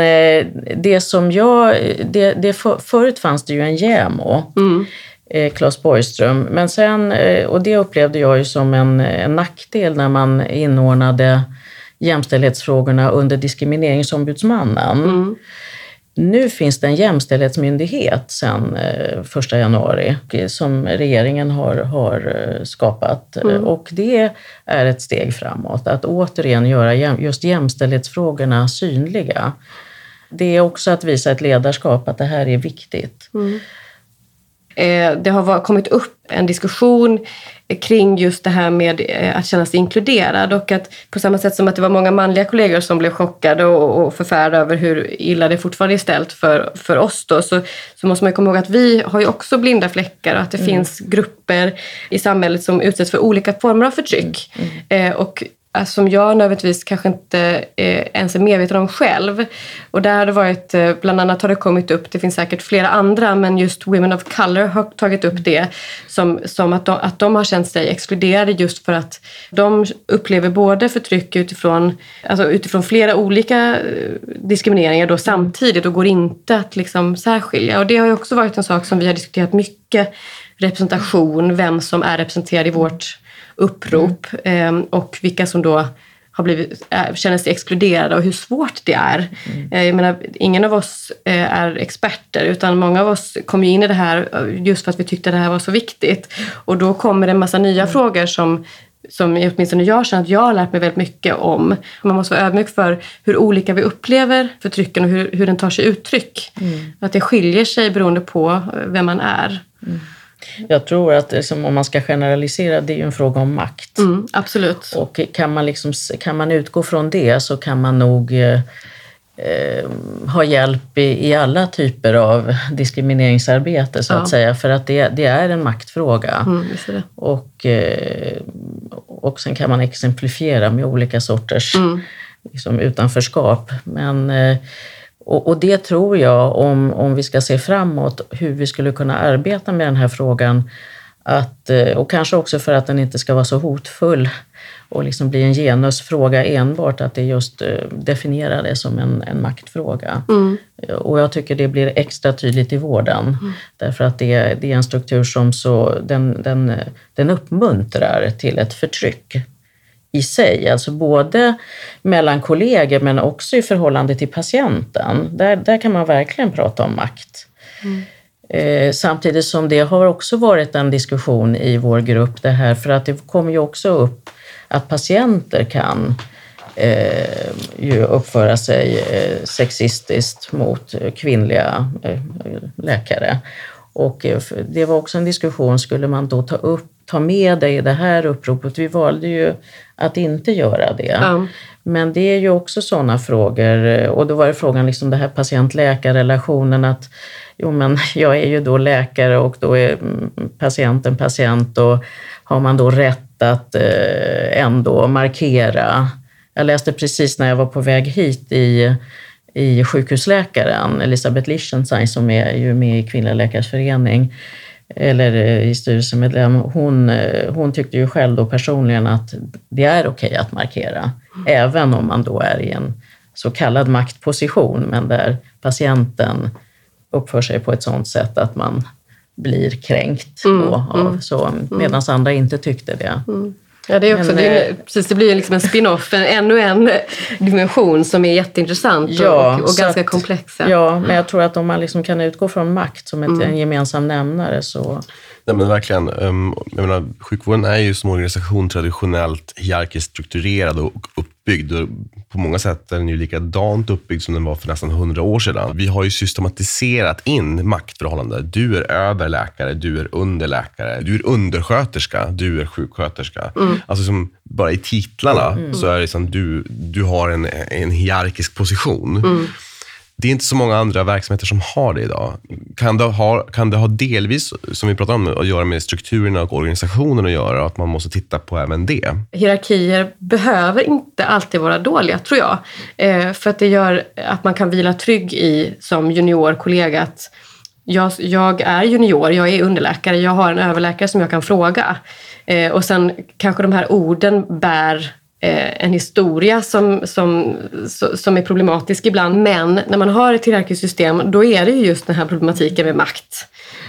Speaker 4: det som jag... Det, det för, förut fanns det ju en JämO. Mm. Claes Borgström. Men sen, och det upplevde jag ju som en, en nackdel när man inordnade jämställdhetsfrågorna under Diskrimineringsombudsmannen. Mm. Nu finns det en jämställdhetsmyndighet sedan 1 eh, januari som regeringen har, har eh, skapat mm. och det är ett steg framåt. Att återigen göra just jämställdhetsfrågorna synliga. Det är också att visa ett ledarskap att det här är viktigt. Mm.
Speaker 3: Eh, det har kommit upp en diskussion kring just det här med eh, att känna sig inkluderad och att på samma sätt som att det var många manliga kollegor som blev chockade och, och förfärade över hur illa det fortfarande är ställt för, för oss då, så, så måste man komma ihåg att vi har ju också blinda fläckar och att det mm. finns grupper i samhället som utsätts för olika former av förtryck. Mm. Mm. Eh, och Alltså, som jag nödvändigtvis kanske inte eh, ens är medveten om själv. Och där har det varit, eh, bland annat har det kommit upp, det finns säkert flera andra, men just Women of Color har tagit upp det som, som att, de, att de har känt sig exkluderade just för att de upplever både förtryck utifrån, alltså utifrån flera olika eh, diskrimineringar då samtidigt och går inte att liksom särskilja. Och det har ju också varit en sak som vi har diskuterat mycket, representation, vem som är representerad i vårt upprop mm. och vilka som då har blivit, känner sig exkluderade och hur svårt det är. Mm. Eh, jag menar, ingen av oss eh, är experter utan många av oss kom in i det här just för att vi tyckte det här var så viktigt. Och då kommer det en massa nya mm. frågor som som åtminstone jag känner att jag har lärt mig väldigt mycket om. Man måste vara ödmjuk för hur olika vi upplever förtrycken och hur, hur den tar sig uttryck. Mm. Att det skiljer sig beroende på vem man är. Mm.
Speaker 4: Jag tror att liksom, om man ska generalisera, det är ju en fråga om makt.
Speaker 3: Mm, absolut.
Speaker 4: Och kan man, liksom, kan man utgå från det så kan man nog eh, eh, ha hjälp i, i, alla typer av diskrimineringsarbete så ja. att säga. För att det, det är en maktfråga.
Speaker 3: Mm,
Speaker 4: och, eh, och sen kan man exemplifiera med olika sorters mm. liksom, utanförskap. Men och, och, det tror jag, om, om vi ska se framåt, hur vi skulle kunna arbeta med den här frågan, att, eh, och kanske också för att den inte ska vara så hotfull och liksom bli en genusfråga enbart, att det just eh, definierar det som en, en maktfråga. Mm. Och jag tycker det blir extra tydligt i vården, mm. därför att det, det är en struktur som så, den, den, den uppmuntrar till ett förtryck i sig, alltså både mellan kollegor men också i förhållande till patienten. Där, där kan man verkligen prata om makt. Mm. Eh, samtidigt som det har också varit en diskussion i vår grupp det här, för att det kommer ju också upp att patienter kan eh, ju uppföra sig eh, sexistiskt mot kvinnliga eh, läkare. Och eh, det var också en diskussion, skulle man då ta, upp, ta med i det här uppropet? Vi valde ju att inte göra det. Ja. Men det är ju också sådana frågor, och då var det frågan, liksom det här patient-läkar-relationen, att jo men jag är ju då läkare och då är mm, patienten patient och har man då rätt att eh, ändå markera? Jag läste precis när jag var på väg hit i i sjukhusläkaren, Elisabeth Lichtenstein som är ju med i Kvinnliga läkares förening, eller eh, i styrelsemedlem, hon, eh, hon tyckte ju själv då personligen att det är okej att markera, även om man då är i en så kallad maktposition, men där patienten uppför sig på ett sådant sätt att man blir kränkt. Mm, av, mm, så, medan mm. andra inte tyckte det.
Speaker 3: Mm. Ja, det, är också, Men, det, är, eh, precis, det blir liksom en spin-off, en, ännu en dimension som är jätteintressant ja, och, och ganska att, komplex.
Speaker 4: Ja, men jag tror att om man liksom kan utgå från makt som ett, mm. en gemensam nämnare så...
Speaker 2: Nej, men verkligen. Um, jag menar, sjukvården är ju som organisation traditionellt hierarkiskt strukturerad och uppbyggd. På många sätt är den ju likadant uppbyggd som den var för nästan hundra år sedan. Vi har ju systematiserat in maktförhållanden. Du är överläkare, du är underläkare, du är undersköterska, du är sjuksköterska. Mm. Alltså som bara i titlarna mm. så är det liksom du, du har en, en hierarkisk position. Mm. Det är inte så många andra verksamheter som har det idag. Kan det ha, kan det ha delvis, som vi pratade om, att göra med strukturerna och organisationen att göra? Att man måste titta på även det?
Speaker 3: Hierarkier behöver inte alltid vara dåliga, tror jag. Eh, för att det gör att man kan vila trygg i, som juniorkollega, att jag, jag, är junior, jag är underläkare, jag har en överläkare som jag kan fråga. Eh, och sen kanske de här orden bär Eh, en historia som, som, som är problematisk ibland. Men när man har ett hierarkiskt system då är det just den här problematiken med makt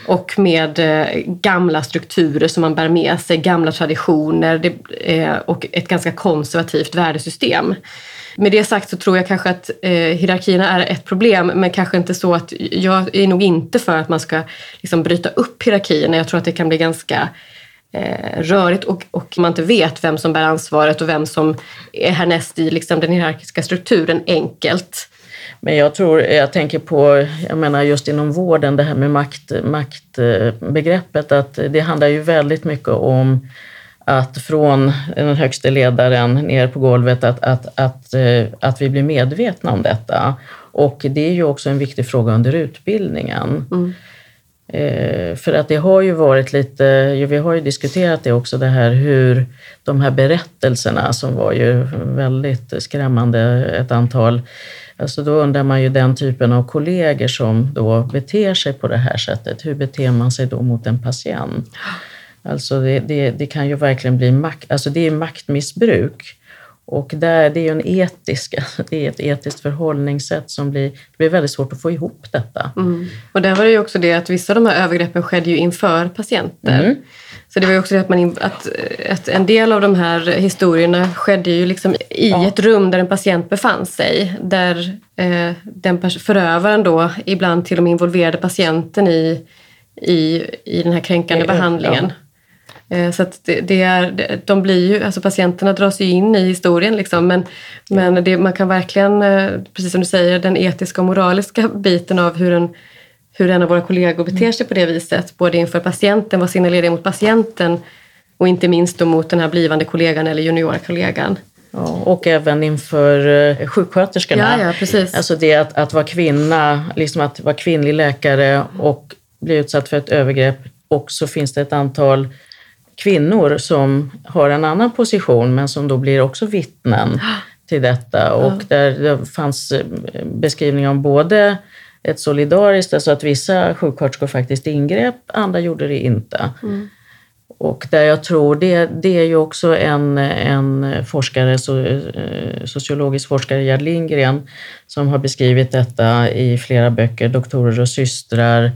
Speaker 3: och med eh, gamla strukturer som man bär med sig, gamla traditioner det, eh, och ett ganska konservativt värdesystem. Med det sagt så tror jag kanske att eh, hierarkierna är ett problem men kanske inte så att jag är nog inte för att man ska liksom, bryta upp hierarkierna. Jag tror att det kan bli ganska eh, rörigt och, och man inte vet vem som bär ansvaret och vem som är härnäst i liksom, den hierarkiska strukturen enkelt.
Speaker 4: Men jag tror, jag tänker på, jag menar just inom vården, det här med makt, maktbegreppet, att det handlar ju väldigt mycket om att från den högste ledaren ner på golvet, att, att, att, eh, att vi blir medvetna om detta. Och det är ju också en viktig fråga under utbildningen. Mm. Eh, för att det har ju varit lite, vi har ju diskuterat det också, det här hur de här berättelserna som var ju väldigt skrämmande, ett antal, alltså då undrar man ju den typen av kollegor som då beter sig på det här sättet, hur beter man sig då mot en patient? Alltså det, det, det kan ju verkligen bli makt, alltså det är maktmissbruk. Och där, det är en etisk, det är ett etiskt förhållningssätt som blir, det blir väldigt svårt att få ihop detta.
Speaker 3: Mm. Och där var det ju också det att vissa av de här övergreppen skedde ju inför patienter. Mm. Så det var ju också det att, man, att, att en del av de här historierna skedde ju liksom i ja. ett rum där en patient befann sig. Där eh, den förövaren då ibland till och med involverade patienten i, i, i den här kränkande behandlingen. Ja. Eh, så att det, det, är, de blir ju, alltså patienterna dras ju in i historien liksom, men, men det, man kan verkligen, eh, precis som du säger, den etiska och moraliska biten av hur en, hur en av våra kollegor beter sig på det viset, både inför patienten, vad signalerar mot patienten och inte minst då mot den här blivande kollegan eller juniora kollegan.
Speaker 4: Ja, och även inför eh, sjuksköterskorna.
Speaker 3: Ja, ja, precis.
Speaker 4: Alltså det att, att vara kvinna, liksom att vara kvinnlig läkare och bli utsatt för ett övergrepp. Och så finns det ett antal kvinnor som har en annan position men som då blir också vittnen till detta. Och där det fanns eh, beskrivningar om både ett solidariskt, alltså att vissa sjuksköterskor faktiskt ingrep, andra gjorde det inte. Mm. Och där jag tror, det, det är ju också en, en forskare, so, eh, sociologisk forskare, Gerd Lindgren, som har beskrivit detta i flera böcker, Doktorer och systrar,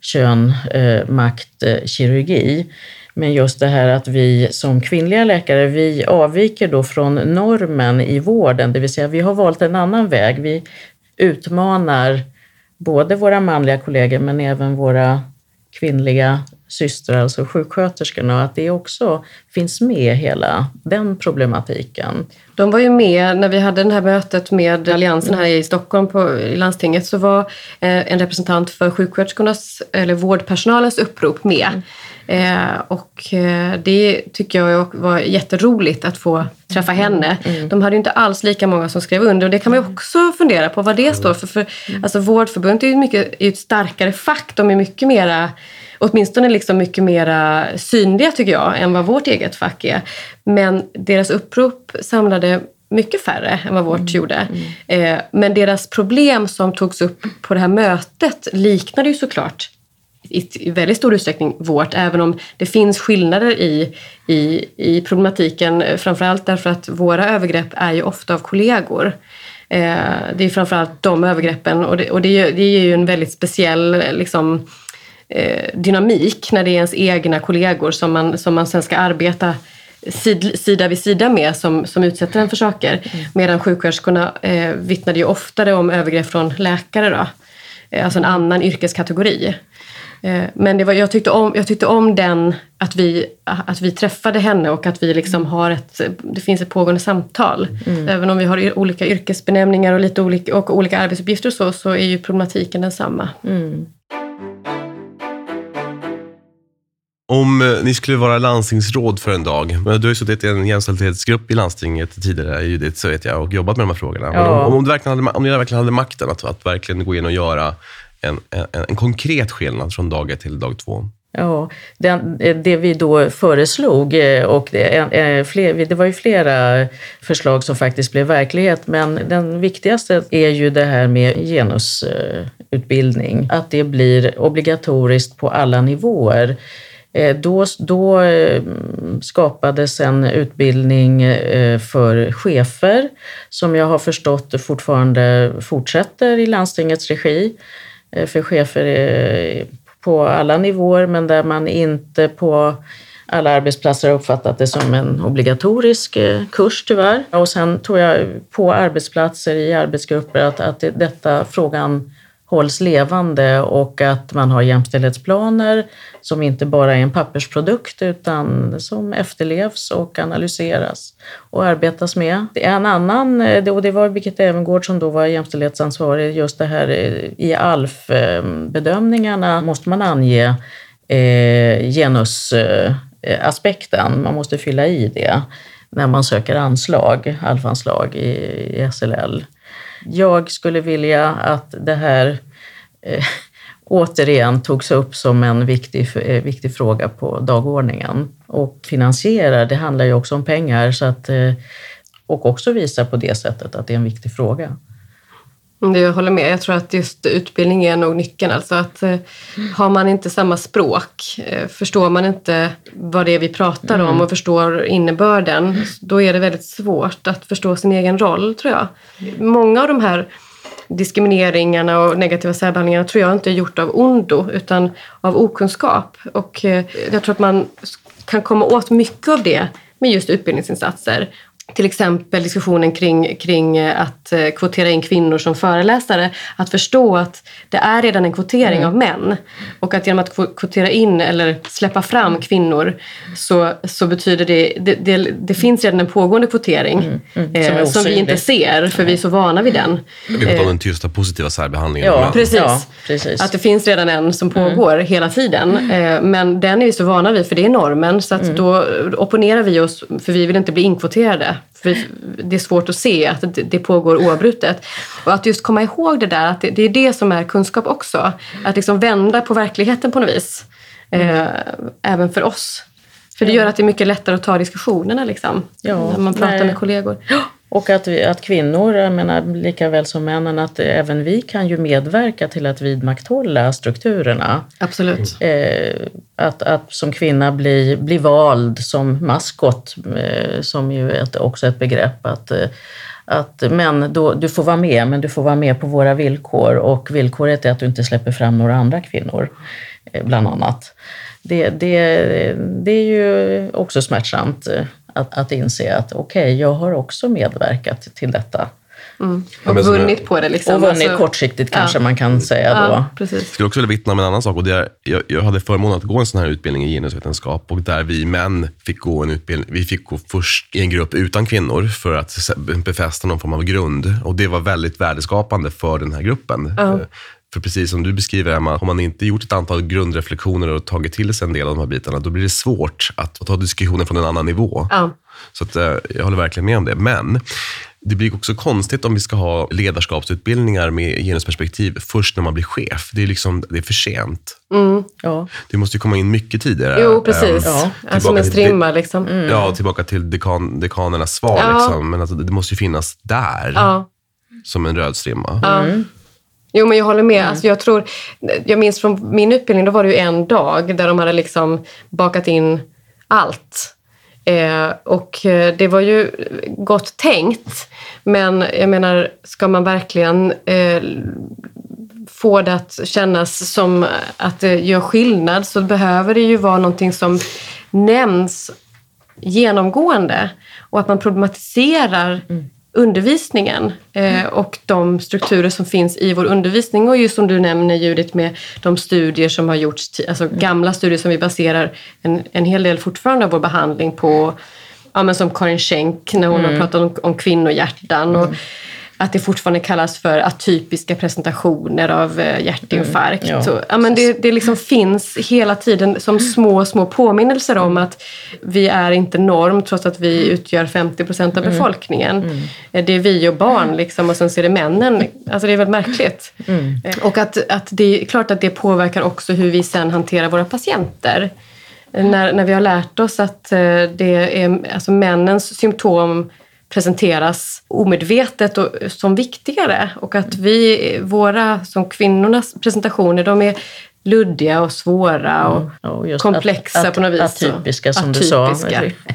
Speaker 4: Kön, eh, makt, eh, kirurgi. Men just det här att vi som kvinnliga läkare, vi avviker då från normen i vården, det vill säga vi har valt en annan väg. Vi utmanar både våra manliga kollegor men även våra kvinnliga systrar, alltså sjuksköterskorna, och att det också finns med hela den problematiken.
Speaker 3: De var ju med när vi hade det här mötet med Alliansen här i Stockholm på, i landstinget så var eh, en representant för sjuksköterskornas eller vårdpersonalens upprop med. Mm. Eh, och eh, det tycker jag var jätteroligt att få träffa henne. Mm. De hade inte alls lika många som skrev under och det kan man ju mm. också fundera på vad det står för. för mm. alltså, Vårdförbundet är ju mycket, är ett starkare fack. De är mycket mera åtminstone liksom mycket mer synliga tycker jag än vad vårt eget fack är. Men deras upprop samlade mycket färre än vad vårt mm. gjorde. Mm. Eh, men deras problem som togs upp på det här mötet liknade ju såklart i väldigt stor utsträckning vårt, även om det finns skillnader i, i, i problematiken. Framförallt därför att våra övergrepp är ju ofta av kollegor. Eh, det är framförallt de övergreppen och det, och det, det ger ju en väldigt speciell liksom, eh, dynamik när det är ens egna kollegor som man, som man sen ska arbeta sid, sida vid sida med som, som utsätter en för saker. Mm. Medan sjuksköterskorna eh, vittnade ju oftare om övergrepp från läkare. Då. Eh, alltså en annan yrkeskategori. Eh, men det var, jag, tyckte om, jag tyckte om den, att vi, att vi träffade henne och att vi liksom har ett, det finns ett pågående samtal. Mm. Även om vi har olika yrkesbenämningar och, lite olika, och olika arbetsuppgifter och så, så är ju problematiken densamma. Mm.
Speaker 2: Om eh, ni skulle vara landstingsråd för en dag, men du har ju suttit i en jämställdhetsgrupp i landstinget tidigare, Judith, så vet jag, och jobbat med de här frågorna. Ja. Om, om, du verkligen hade, om ni verkligen hade makten att, att verkligen gå in och göra en, en, en konkret skillnad från dag ett till dag två?
Speaker 4: Ja, den, eh, det vi då föreslog, eh, och det, eh, fler, det var ju flera förslag som faktiskt blev verklighet, men den viktigaste är ju det här med genusutbildning. Att det blir obligatoriskt på alla nivåer. Då, då skapades en utbildning för chefer som jag har förstått fortfarande fortsätter i landstingets regi. Eh, för chefer eh, på alla nivåer men där man inte på alla arbetsplatser har uppfattat det som en obligatorisk eh, kurs tyvärr. Och sen tror jag på arbetsplatser, i arbetsgrupper, att, att detta frågan hålls levande och att man har jämställdhetsplaner som inte bara är en pappersprodukt utan som efterlevs och analyseras och arbetas med. Det är en annan, eh, och det var Birgitta Evengård som då var jämställdhetsansvarig, just det här eh, i ALF-bedömningarna måste man ange eh, genusaspekten, man måste fylla i det när man söker anslag, ALF-anslag i, i SLL. Jag skulle vilja att det här eh, återigen togs upp som en viktig, eh, viktig fråga på dagordningen. Och finansiera, det handlar ju också om pengar, så att, eh, och också visa på det sättet att det är en viktig fråga.
Speaker 3: Jag håller med. Jag tror att just utbildning är nog nyckeln. Alltså att eh, har man inte samma språk, eh, förstår man inte vad det är vi pratar mm. om och förstår innebörden, då är det väldigt svårt att förstå sin egen roll, tror jag. Många av de här diskrimineringarna och negativa särbehandlingarna tror jag inte är gjort av ondo, utan av okunskap. Och eh, jag tror att man kan komma åt mycket av det med just utbildningsinsatser. Till exempel diskussionen kring, kring att eh, kvotera in kvinnor som föreläsare. Att förstå att det är redan en kvotering mm. av män. Och att genom att kvotera in eller släppa fram kvinnor så, så betyder det, det, det, det finns redan en pågående kvotering mm. Mm. Eh, som vi inte ser för vi är så vana vid den.
Speaker 2: Vi pratar om den tysta positiva särbehandlingen
Speaker 3: ja, precis. ja, precis. Att det finns redan en som mm. pågår hela tiden. Eh, men den är vi så vana vid för det är normen så att mm. då opponerar vi oss för vi vill inte bli inkvoterade. För det är svårt att se att det pågår oavbrutet. Och att just komma ihåg det där, att det är det som är kunskap också. Att liksom vända på verkligheten på något vis. Eh, även för oss. För det gör att det är mycket lättare att ta diskussionerna liksom, ja, när man pratar nej. med kollegor.
Speaker 4: Och att, vi, att kvinnor, jag menar, lika väl som männen, att även vi kan ju medverka till att vidmakthålla strukturerna.
Speaker 3: Absolut.
Speaker 4: Eh, att, att som kvinna bli, bli vald som maskot, eh, som ju är också ett begrepp. Att, eh, att men då, du får vara med, men du får vara med på våra villkor och villkoret är att du inte släpper fram några andra kvinnor, eh, bland annat. Det, det, det är ju också smärtsamt eh, att, att inse att okej, okay, jag har också medverkat till detta.
Speaker 3: Mm. Och ja, vunnit på det. Liksom.
Speaker 4: Och vunnit alltså, kanske kanske ja. man kan säga
Speaker 3: ja,
Speaker 4: då.
Speaker 3: Precis. Jag
Speaker 2: skulle också vilja vittna om en annan sak. Och det är, jag, jag hade förmånen att gå en sån här utbildning i genusvetenskap och där vi män fick gå en utbildning. Vi fick gå först i en grupp utan kvinnor för att befästa någon form av grund. Och det var väldigt värdeskapande för den här gruppen.
Speaker 3: Ja.
Speaker 2: För precis som du beskriver Emma, har man inte gjort ett antal grundreflektioner och tagit till sig en del av de här bitarna, då blir det svårt att ta diskussionen från en annan nivå.
Speaker 3: Ja.
Speaker 2: Så att, eh, jag håller verkligen med om det. Men det blir också konstigt om vi ska ha ledarskapsutbildningar med genusperspektiv först när man blir chef. Det är, liksom, det är för sent.
Speaker 3: Mm, ja.
Speaker 2: Det måste ju komma in mycket tidigare.
Speaker 3: Jo, precis. Um, ja. Som en strimma. Liksom.
Speaker 2: Mm. Ja, tillbaka till dekan, dekanernas svar. Ja. Liksom. Men alltså, det måste ju finnas där,
Speaker 3: ja.
Speaker 2: som en röd strimma.
Speaker 3: Mm. Jo, men jag håller med. Mm. Alltså, jag, tror, jag minns från min utbildning, då var det ju en dag där de hade liksom bakat in allt. Eh, och eh, det var ju gott tänkt. Men jag menar, ska man verkligen eh, få det att kännas som att det gör skillnad så behöver det ju vara någonting som nämns genomgående och att man problematiserar mm undervisningen eh, och de strukturer som finns i vår undervisning. Och just som du nämner Judith med de studier som har gjorts, alltså mm. gamla studier som vi baserar en, en hel del fortfarande av vår behandling på. Ja, men som Karin Schenk när hon mm. har pratat om, om kvinnohjärtan. Och, mm att det fortfarande kallas för atypiska presentationer av eh, hjärtinfarkt. Mm, ja. Så, ja, men det, det liksom finns hela tiden som små, små påminnelser om att vi är inte norm trots att vi utgör 50 procent av mm. befolkningen. Mm. Mm. Det är vi och barn liksom, och sen så är det männen. Alltså det är väldigt märkligt. Mm. Eh, och att, att det är klart att det påverkar också hur vi sen hanterar våra patienter. När, när vi har lärt oss att det är alltså männens symptom presenteras omedvetet och som viktigare. Och att vi, våra, som kvinnornas presentationer, de är luddiga och svåra och, mm. och komplexa
Speaker 4: att, att,
Speaker 3: på något vis.
Speaker 4: Atypiska som atypiska. du sa.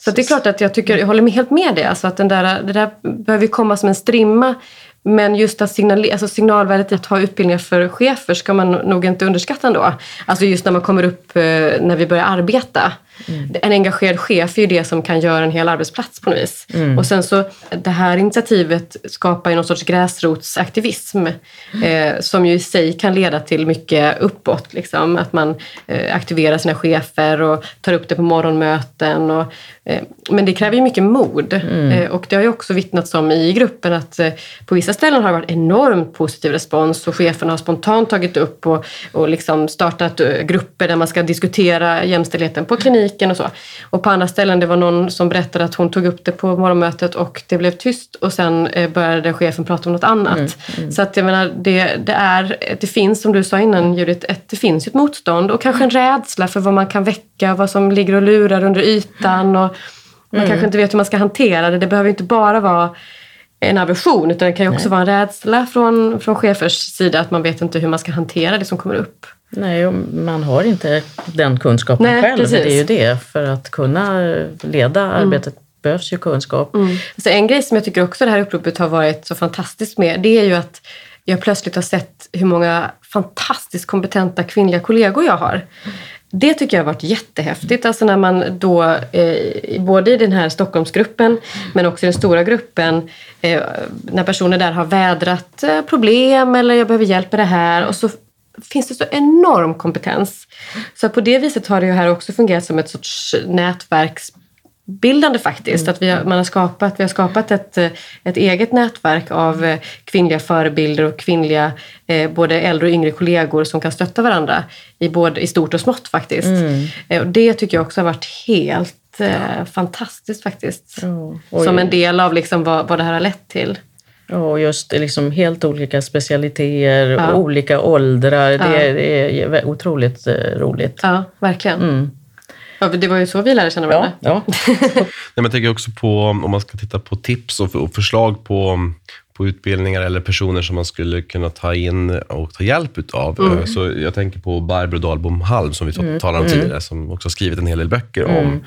Speaker 3: Så det är klart att jag tycker, jag håller helt med dig. Alltså att den där, det där behöver komma som en strimma. Men just att signal, alltså signalvärdet i att ha utbildningar för chefer ska man nog inte underskatta ändå. Alltså just när man kommer upp, eh, när vi börjar arbeta. Mm. En engagerad chef är ju det som kan göra en hel arbetsplats på något vis. Mm. Och sen så, det här initiativet skapar ju någon sorts gräsrotsaktivism mm. eh, som ju i sig kan leda till mycket uppåt. Liksom. Att man eh, aktiverar sina chefer och tar upp det på morgonmöten. Och, eh, men det kräver ju mycket mod. Mm. Eh, och det har ju också vittnats om i gruppen att eh, på vissa ställen har det varit enormt positiv respons och cheferna har spontant tagit upp och, och liksom startat eh, grupper där man ska diskutera jämställdheten på klinik kliniken och så. Och på andra ställen, det var någon som berättade att hon tog upp det på morgonmötet och det blev tyst och sen eh, började chefen prata om något annat. Mm, mm. Så att jag menar, det, det, är, det finns som du sa innan Judith, ett, det finns ett motstånd och kanske en rädsla för vad man kan väcka, vad som ligger och lurar under ytan. Och man mm. kanske inte vet hur man ska hantera det. Det behöver inte bara vara en aversion utan det kan ju också Nej. vara en rädsla från, från chefers sida att man vet inte hur man ska hantera det som kommer upp.
Speaker 4: Nej, man har inte den kunskapen Nej, själv. Precis. Det är ju det. För att kunna leda mm. arbetet behövs ju kunskap.
Speaker 3: Mm. Så en grej som jag tycker också det här uppropet har varit så fantastiskt med, det är ju att jag plötsligt har sett hur många fantastiskt kompetenta kvinnliga kollegor jag har. Det tycker jag har varit jättehäftigt. Alltså när man då, eh, både i den här Stockholmsgruppen men också i den stora gruppen, eh, när personer där har vädrat eh, problem eller jag behöver hjälp med det här och så finns det så enorm kompetens. Så på det viset har det ju här också fungerat som ett sorts nätverks bildande faktiskt. Mm. Att vi har, man har skapat, vi har skapat ett, ett eget nätverk av eh, kvinnliga förebilder och kvinnliga eh, både äldre och yngre kollegor som kan stötta varandra i, både, i stort och smått faktiskt. Mm. Eh, och det tycker jag också har varit helt eh, fantastiskt faktiskt. Mm. Som en del av liksom vad, vad det här har lett till.
Speaker 4: Och just liksom helt olika specialiteter ja. och olika åldrar. Ja. Det, är, det, är, otroligt eh, roligt.
Speaker 3: Ja, verkligen. Mm. Ja, det var ju så vi lärde känna varandra.
Speaker 2: Ja, ja. Nej, men jag tänker också på, om man ska titta på tips och, förslag på, på utbildningar eller personer som man skulle kunna ta in och ta hjälp av. Mm. Så jag tänker på Barbro Dahlbom Halm, som vi mm. talade om mm. tidigare, som också har skrivit en hel del böcker om mm.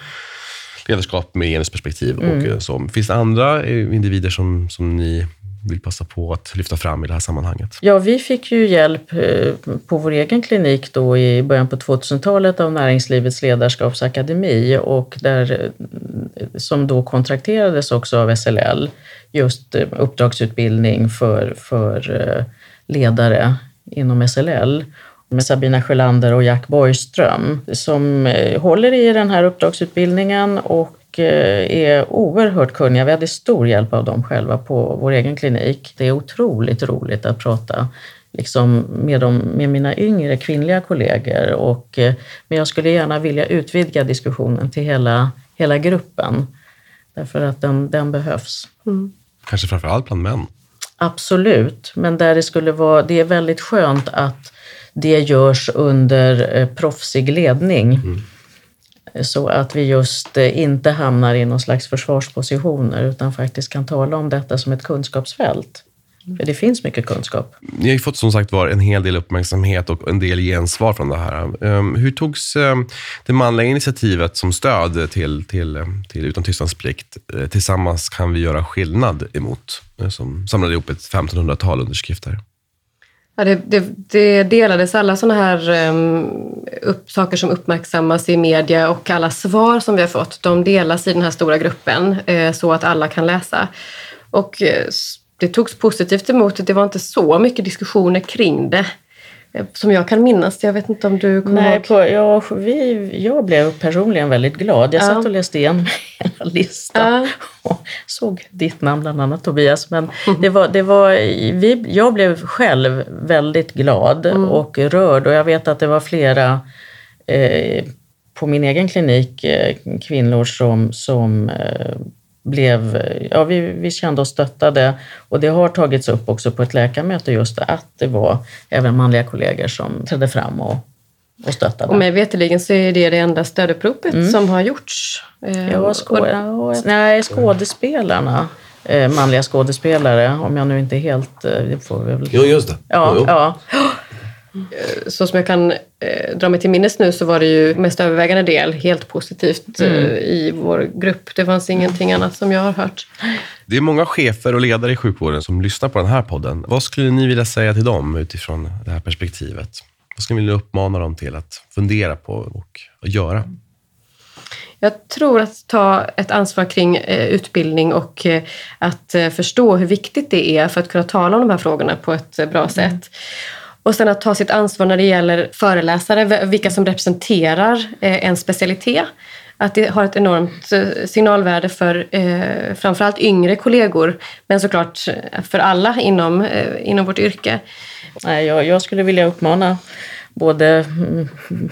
Speaker 2: ledarskap med genusperspektiv. Och mm. så. Finns det andra individer som, som ni vill passa på att lyfta fram i det här sammanhanget?
Speaker 4: Ja, vi fick ju hjälp eh, på vår egen klinik då i början på 2000-talet av Näringslivets ledarskapsakademi och där, eh, som då kontrakterades också av SLL, just eh, uppdragsutbildning för, för ledare inom SLL med Sabina Sjölander och Jack Borgström som håller i den här uppdragsutbildningen och och eh, är oerhört kunniga. Vi hade stor hjälp av dem själva på vår egen klinik. Det är otroligt roligt att prata liksom med, dem, med mina yngre kvinnliga kollegor. Och, eh, men jag skulle gärna vilja utvidga diskussionen till hela, hela gruppen. Därför att den, den behövs.
Speaker 2: Mm. Kanske framför allt bland män?
Speaker 4: Absolut, men där det skulle vara, det är väldigt skönt att det görs under eh, proffsig ledning. Mm. Så att vi just eh, inte hamnar i någon slags försvarspositioner utan faktiskt kan tala om detta som ett kunskapsfält. För det finns mycket kunskap.
Speaker 2: Ni har ju fått som sagt var en hel del uppmärksamhet och en del gensvar från det här. Ehm, hur togs ehm, det manliga initiativet som stöd till, till, till Utan tystnadsplikt eh, Tillsammans kan vi göra skillnad emot? Eh, som samlade ihop ett 1500-tal underskrifter.
Speaker 3: Ja, det, det, det, delades alla sådana här um, upp, saker som uppmärksammas i media och alla svar som vi har fått, de delas i den här stora gruppen uh, så att alla kan läsa. Och uh, det togs positivt emot. Det var inte så mycket diskussioner kring det. Eh, som jag kan minnas. Jag vet inte om du kommer
Speaker 4: Nej, ihåg? På, ja, vi, jag blev personligen väldigt glad. Jag ja. satt och läste igenom hela listan ja. och såg ditt namn bland annat Tobias. Men det var, det var, vi, jag blev själv väldigt glad mm. och rörd och jag vet att det var flera eh, på min egen klinik, eh, kvinnor som, som eh, blev, ja, vi, vi kände oss stöttade och det har tagits upp också på ett läkarmöte just att det var även manliga kollegor som trädde fram och, och stöttade.
Speaker 3: Och mig veterligen så är det det enda stöduppropet mm. som har gjorts.
Speaker 4: Eh, ja, skå ja, nej, skådespelarna eh, manliga skådespelare, om jag nu inte helt... Eh, det får vi väl...
Speaker 2: Jo, just det.
Speaker 4: Ja,
Speaker 2: jo.
Speaker 4: ja.
Speaker 3: Eh, så som jag kan eh, dra mig till minnes nu så var det ju mest övervägande del helt positivt eh, mm. i vår grupp. Det fanns ingenting annat som jag har hört.
Speaker 2: Det är många chefer och ledare i sjukvården som lyssnar på den här podden. Vad skulle ni vilja säga till dem utifrån det här perspektivet? Vad skulle ni vilja uppmana dem till att fundera på och göra?
Speaker 3: Jag tror att ta ett ansvar kring utbildning och att förstå hur viktigt det är för att kunna tala om de här frågorna på ett bra mm. sätt. Och sen att ta sitt ansvar när det gäller föreläsare, vilka som representerar eh, en specialitet. Att det har ett enormt eh, signalvärde för eh, framförallt yngre kollegor, men såklart eh, för alla inom, inom vårt yrke.
Speaker 4: Jag, jag skulle vilja uppmana både mm,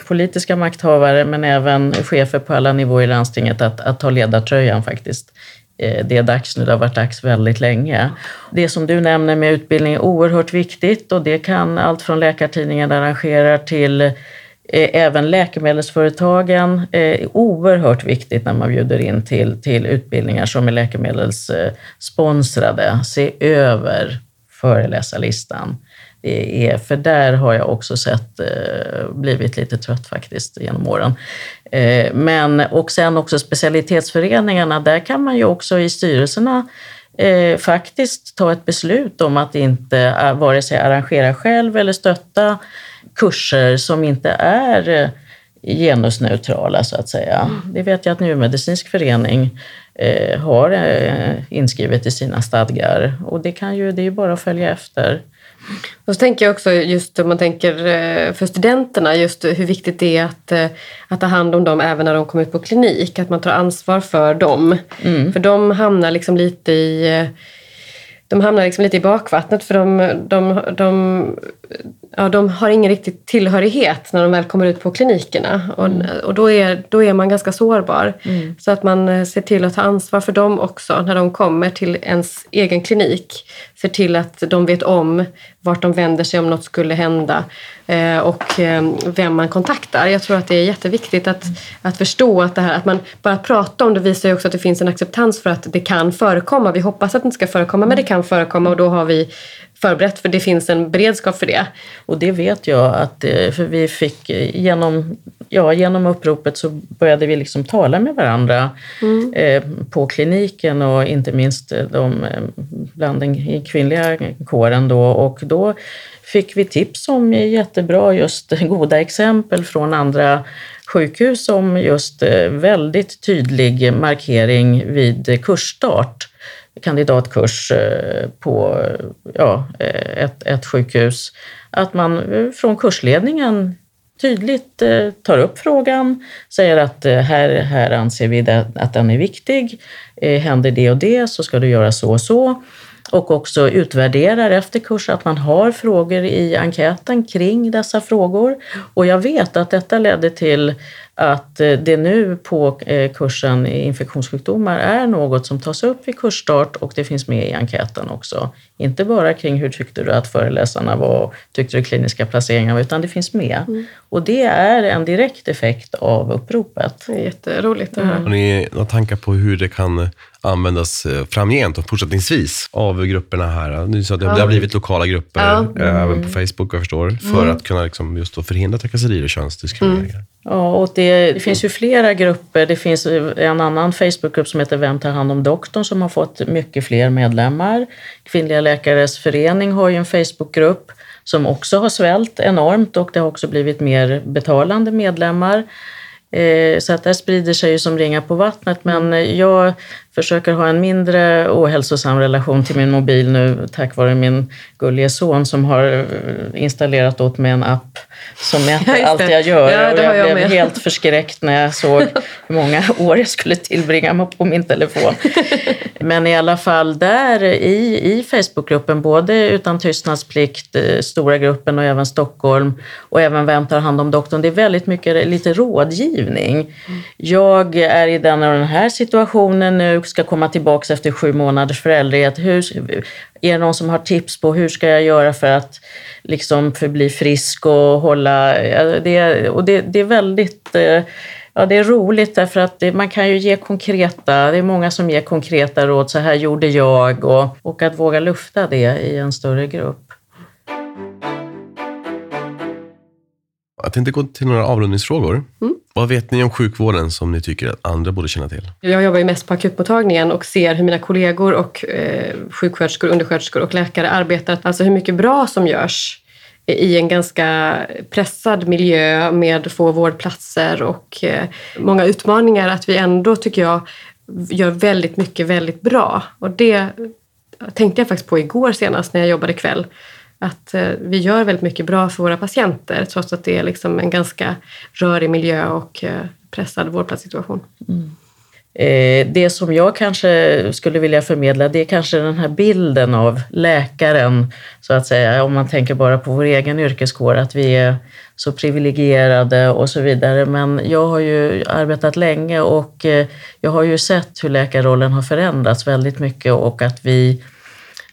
Speaker 4: politiska makthavare men även chefer på alla nivåer i landstinget att, att ta ledartröjan faktiskt. Eh, det är dags nu, det har varit dags väldigt länge. Det som du nämner med utbildning är oerhört viktigt och det kan allt från Läkartidningen arrangerar till eh, även läkemedelsföretagen eh, är oerhört viktigt när man bjuder in till, till utbildningar som är läkemedelssponsrade. Se över föreläsarlistan. Det är, för där har jag också sett, eh, blivit lite trött faktiskt genom åren. Eh, men, och sen också specialitetsföreningarna, där kan man ju också i styrelserna eh, faktiskt ta ett beslut om att inte vare sig arrangera själv eller stötta kurser som inte är genusneutrala så att säga. Mm. Det vet jag att Njurmedicinsk förening eh, har eh, inskrivet i sina stadgar och det, kan ju, det är ju bara att följa efter.
Speaker 3: Och så tänker jag också just om man tänker eh, för studenterna, just hur viktigt det är att, eh, att ta hand om dem även när de kommer ut på klinik. Att man tar ansvar för dem. Mm. För de hamnar liksom lite i eh, de hamnar liksom lite i bakvattnet för de, de, de, ja, de har ingen riktig tillhörighet när de väl kommer ut på klinikerna. Och, mm. och då, är, då är man ganska sårbar. Mm. Så att man eh, ser till att ta ansvar för dem också när de kommer till ens egen klinik. Ser till att de vet om vart de vänder sig om något skulle hända eh, och eh, vem man kontaktar. Jag tror att det är jätteviktigt att, att förstå att det här att man bara pratar om det visar ju också att det finns en acceptans för att det kan förekomma. Vi hoppas att det inte ska förekomma men det kan förekomma och då har vi förberett för det finns en beredskap för det.
Speaker 4: Och det vet jag att, eh, för vi fick genom, ja, genom uppropet så började vi liksom tala med varandra mm. eh, på kliniken och inte minst de, bland den kvinnliga kåren då och då fick vi tips om jättebra just goda exempel från andra sjukhus som just eh, väldigt tydlig markering vid kursstart kandidatkurs eh, på ja, eh, ett, ett sjukhus. Att man eh, från kursledningen tydligt tar upp frågan, säger att här, här anser vi att den är viktig. Händer det och det så ska du göra så och så och också utvärderar efter kurs att man har frågor i enkäten kring dessa frågor. Och jag vet att detta ledde till att eh, det nu på eh, kursen i infektionssjukdomar är något som tas upp vid kursstart och det finns med i enkäten också. Inte bara kring hur tyckte du att föreläsarna var, tyckte du kliniska placeringar var, utan det finns med. Mm. Och det är en direkt effekt av uppropet.
Speaker 3: Det är jätteroligt att höra.
Speaker 2: Mm. Har ni några tankar på hur det kan användas eh, framgent och fortsättningsvis av grupperna här? Nu så att det, ja. har blivit lokala grupper, ja. mm. även på Facebook jag förstår, för mm. att kunna liksom just då förhindra trakasserier och könsdiskrimineringar.
Speaker 4: Ja, och det, det, finns ju flera grupper. Det finns en annan Facebookgrupp som heter Vem tar hand om doktorn som har fått mycket fler medlemmar. Kvinnliga läkares förening har ju en Facebookgrupp som också har svällt enormt och det har också blivit mer betalande medlemmar. Eh, så att det sprider sig ju som ringar på vattnet. Men eh, jag försöker ha en mindre ohälsosam relation till min mobil nu tack vare min gullige son som har eh, installerat åt mig en app som mäter ja, allt jag gör. Ja, och jag, jag blev med. helt förskräckt när jag såg hur många år jag skulle tillbringa på min telefon. Men i alla fall där i, i Facebookgruppen, både Utan tystnadsplikt, eh, stora gruppen och även Stockholm och även Vem tar hand om doktorn, det är väldigt mycket lite rådgivning. Mm. Jag är i den, den här situationen nu, ska komma tillbaka efter sju månaders föräldraledighet. Hur, är det någon som har tips på hur ska jag göra för att liksom förbli frisk och hålla... Det, och det, det är väldigt... Eh, ja, det är roligt därför att det, man kan ju ge konkreta, det är många som ger konkreta råd, så här gjorde jag och, och att våga lufta det i en större grupp.
Speaker 2: Jag tänkte gå till några avrundningsfrågor. Mm. Vad vet ni om sjukvården som ni tycker att andra borde känna till?
Speaker 3: Jag jobbar ju mest på akutmottagningen och ser hur mina kollegor och eh, sjuksköterskor, undersköterskor och läkare arbetar. Alltså hur mycket bra som görs i en ganska pressad miljö med få vårdplatser och eh, många utmaningar. Att vi ändå, tycker jag, gör väldigt mycket väldigt bra. Och det tänkte jag faktiskt på igår senast när jag jobbade kväll att eh, vi gör väldigt mycket bra för våra patienter trots att det är liksom en ganska rörig miljö och eh, pressad vårdplatssituation. Mm.
Speaker 4: Eh, det som jag kanske skulle vilja förmedla det är kanske den här bilden av läkaren, så att säga, om man tänker bara på vår egen yrkeskår, att vi är så privilegierade och så vidare. Men jag har ju arbetat länge och jag har ju sett hur läkarrollen har förändrats väldigt mycket och att vi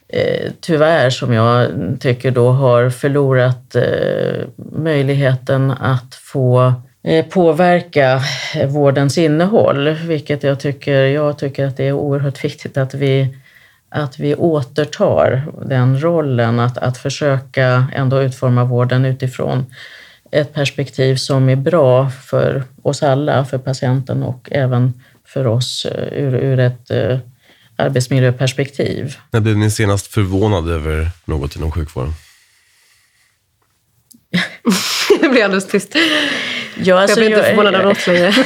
Speaker 4: eh, tyvärr, som jag tycker då har förlorat eh, möjligheten att få eh, påverka vårdens innehåll, vilket jag tycker, jag tycker att det är oerhört viktigt att vi att vi återtar den rollen, att, att försöka ändå utforma vården utifrån ett perspektiv som är bra för oss alla, för patienten och även för oss eh, ur, ur ett eh, arbetsmiljöperspektiv.
Speaker 2: När blev ni senast förvånad över något inom sjukvården?
Speaker 3: det blir alldeles tyst.
Speaker 4: Ja, alltså,
Speaker 3: jag blir inte
Speaker 4: jag-
Speaker 3: förvånad av något längre.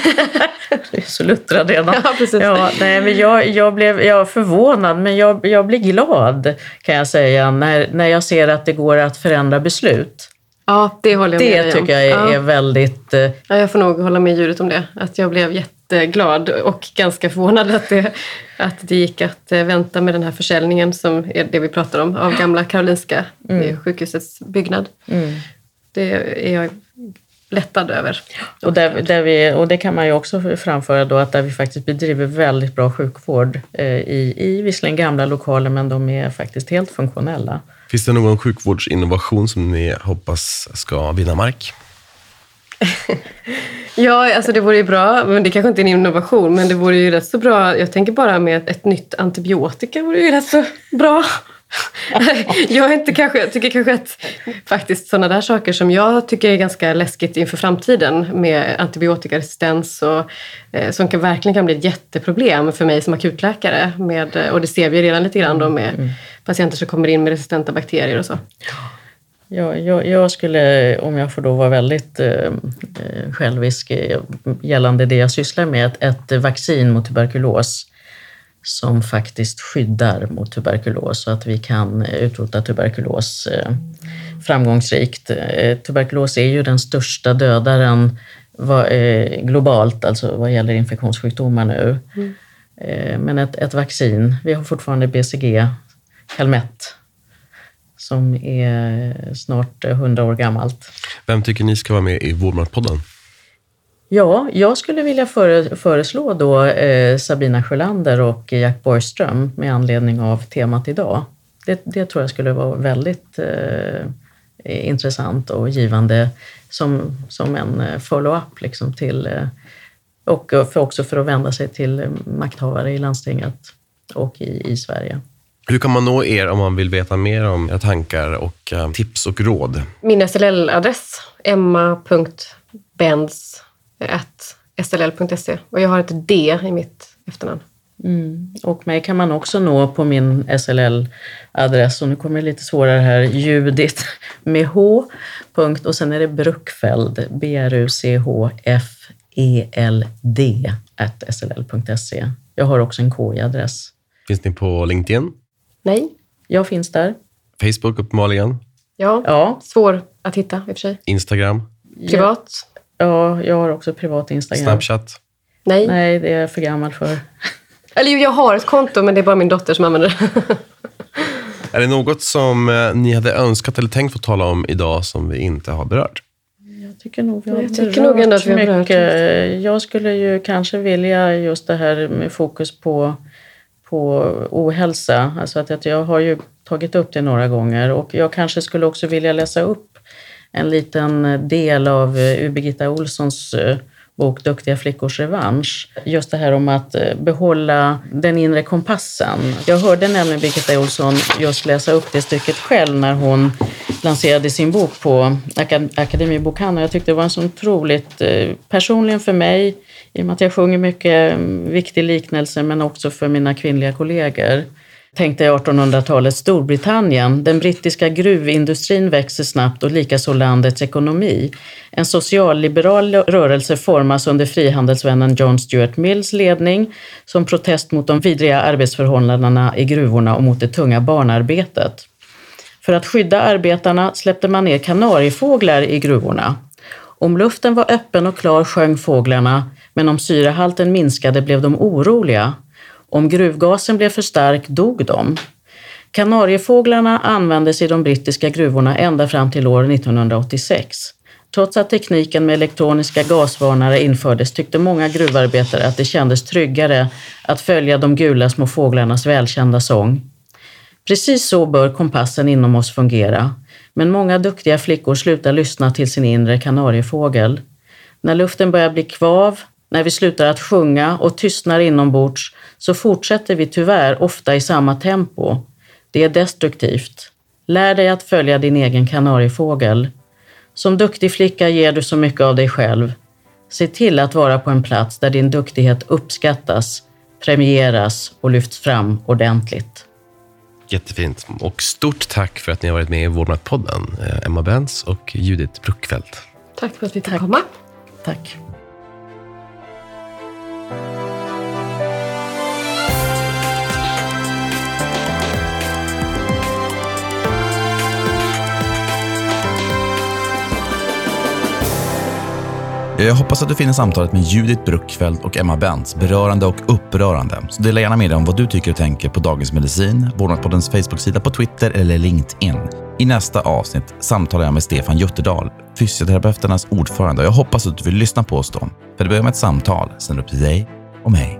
Speaker 4: Du är så luttrad redan.
Speaker 3: Ja, precis.
Speaker 4: Ja, nej, men jag, jag blev jag förvånad, men jag, jag blir glad kan jag säga när, när jag ser att det går att förändra beslut.
Speaker 3: Ja, det håller jag med
Speaker 4: Det
Speaker 3: dig om.
Speaker 4: tycker jag är,
Speaker 3: ja.
Speaker 4: är väldigt... eh,
Speaker 3: Ja, jag får nog hålla med Judith om det. Att jag blev jätteglad och ganska förvånad att det, att det gick att eh, vänta med den här försäljningen som är det vi pratar om av gamla Karolinska mm. sjukhusets byggnad. Det är jag lättad över.
Speaker 4: Och, där, där vi, och det kan man ju också framföra då att där vi faktiskt bedriver väldigt bra sjukvård eh, i, i visserligen gamla lokaler men de är faktiskt helt funktionella.
Speaker 2: Finns det någon sjukvårdsinnovation som ni hoppas ska vinna mark?
Speaker 3: Ja, alltså det vore ju bra, men det kanske inte är en innovation, men det vore ju rätt så bra. Jag tänker bara med ett nytt antibiotika vore ju rätt så bra. jag är inte kanske, jag tycker kanske att faktiskt sådana där saker som jag tycker är ganska läskigt inför framtiden med antibiotikaresistens och eh, som kan, verkligen kan bli ett jätteproblem för mig som akutläkare. Med, och det ser vi redan lite grann då med patienter som kommer in med resistenta bakterier och så.
Speaker 4: Jag, jag, jag skulle, om jag får då vara väldigt eh, eh, självisk gällande det jag sysslar med, ett, ett vaccin mot tuberkulos som faktiskt skyddar mot tuberkulos så att vi kan utrota tuberkulos eh, framgångsrikt. Eh, tuberkulos är ju den största dödaren vad, eh, globalt, alltså vad gäller infektionssjukdomar nu. Eh, men ett, ett vaccin, vi har fortfarande BCG, Helmet, som är snart 100 år gammalt.
Speaker 2: Vem tycker ni ska vara med i Vårdmatpodden?
Speaker 4: Ja, jag skulle vilja före, föreslå då eh, Sabina Sjölander och Jack Borgström med anledning av temat idag. Det, det tror jag skulle vara väldigt eh, intressant och givande som, som en eh, follow-up liksom till eh, och för, också för att vända sig till makthavare i landstinget och i, i Sverige.
Speaker 2: Hur kan man nå er om man vill veta mer om era tankar och eh, tips och råd?
Speaker 3: Min SLL-adress, emma.benz.sll.se och jag har ett D i mitt efternamn.
Speaker 4: Mm. Och mig kan man också nå på min SLL-adress. Och nu kommer det lite svårare här. Judit med H. Punkt, och sen är det Bruckfeld. B-R-U-C-H-F-E-L-D at sll.se. Jag har också en KI-adress.
Speaker 2: Finns ni på LinkedIn?
Speaker 3: Nej?
Speaker 4: Jag finns där.
Speaker 2: Facebook uppenbarligen?
Speaker 3: Ja.
Speaker 4: Ja,
Speaker 3: Svår att hitta i och för sig.
Speaker 2: Instagram?
Speaker 3: Privat?
Speaker 4: ja jag har också privat Instagram.
Speaker 2: Snapchat?
Speaker 3: Nej.
Speaker 4: Nej, det är jag för gammal för.
Speaker 3: Eller jag har ett konto men det är bara min dotter som använder det.
Speaker 2: Är det något som eh, ni hade önskat eller tänkt få tala om idag som vi inte har berört?
Speaker 4: Jag tycker nog vi har
Speaker 3: Jag tycker nog ändå att vi har berört
Speaker 4: mycket. Jag skulle ju kanske vilja just det här med fokus på, på ohälsa. Alltså att, att jag har ju tagit upp det några gånger och jag kanske skulle också vilja läsa upp en liten del av eh, Birgitta Olssons eh, bok Duktiga flickors revansch. Just det här om att eh, behålla den inre kompassen. Jag hörde nämligen Birgitta Olsson just läsa upp det stycket själv när hon lanserade sin bok på Akademibokhandeln. Jag tyckte det var en så otroligt, personligen för mig, i och med att jag sjunger mycket, mm, viktig liknelse, men också för mina kvinnliga kollegor. Tänkte 1800-talets Storbritannien. Den brittiska gruvindustrin växer snabbt och likaså landets ekonomi. En socialliberal rörelse formas under frihandelsvännen John Stuart Mills ledning som protest mot de vidriga arbetsförhållandena i gruvorna och mot det tunga barnarbetet. För att skydda arbetarna släppte man ner kanariefåglar i gruvorna. Om luften var öppen och klar sjöng fåglarna, men om syrehalten minskade blev de oroliga. Om gruvgasen blev för stark dog de. Kanariefåglarna användes i de brittiska gruvorna ända fram till år 1986. Trots att tekniken med elektroniska gasvarnare infördes tyckte många gruvarbetare att det kändes tryggare att följa de gula små fåglarnas välkända sång. Precis så bör kompassen inom oss fungera. Men många duktiga flickor slutar lyssna till sin inre kanariefågel. När luften börjar bli kvav, när vi slutar att sjunga och tystnar inombords så fortsätter vi tyvärr ofta i samma tempo. Det är destruktivt. Lär dig att följa din egen kanariefågel. Som duktig flicka ger du så mycket av dig själv. Se till att vara på en plats där din duktighet uppskattas, premieras och lyfts fram ordentligt.
Speaker 2: Jättefint. Och stort tack för att ni har varit med i Vårdmatpodden. Eh, Emma Benz och Judith Bruckfeldt.
Speaker 3: Tack för att vi fick komma.
Speaker 4: Tack.
Speaker 1: Jag hoppas att du finner samtalet med Judith Bruckfeldt och Emma Bentz berörande och upprörande. Så dela gärna med dig om vad du tycker och tänker på Dagens Medicin, Vårdnadspoddens Facebook-sida på Twitter eller LinkedIn. I nästa avsnitt samtalar jag med Stefan Jutterdal, fysioterapeuternas ordförande. Jag hoppas att du vill lyssna på oss då. För det börjar med ett samtal, sen upp till dig och mig.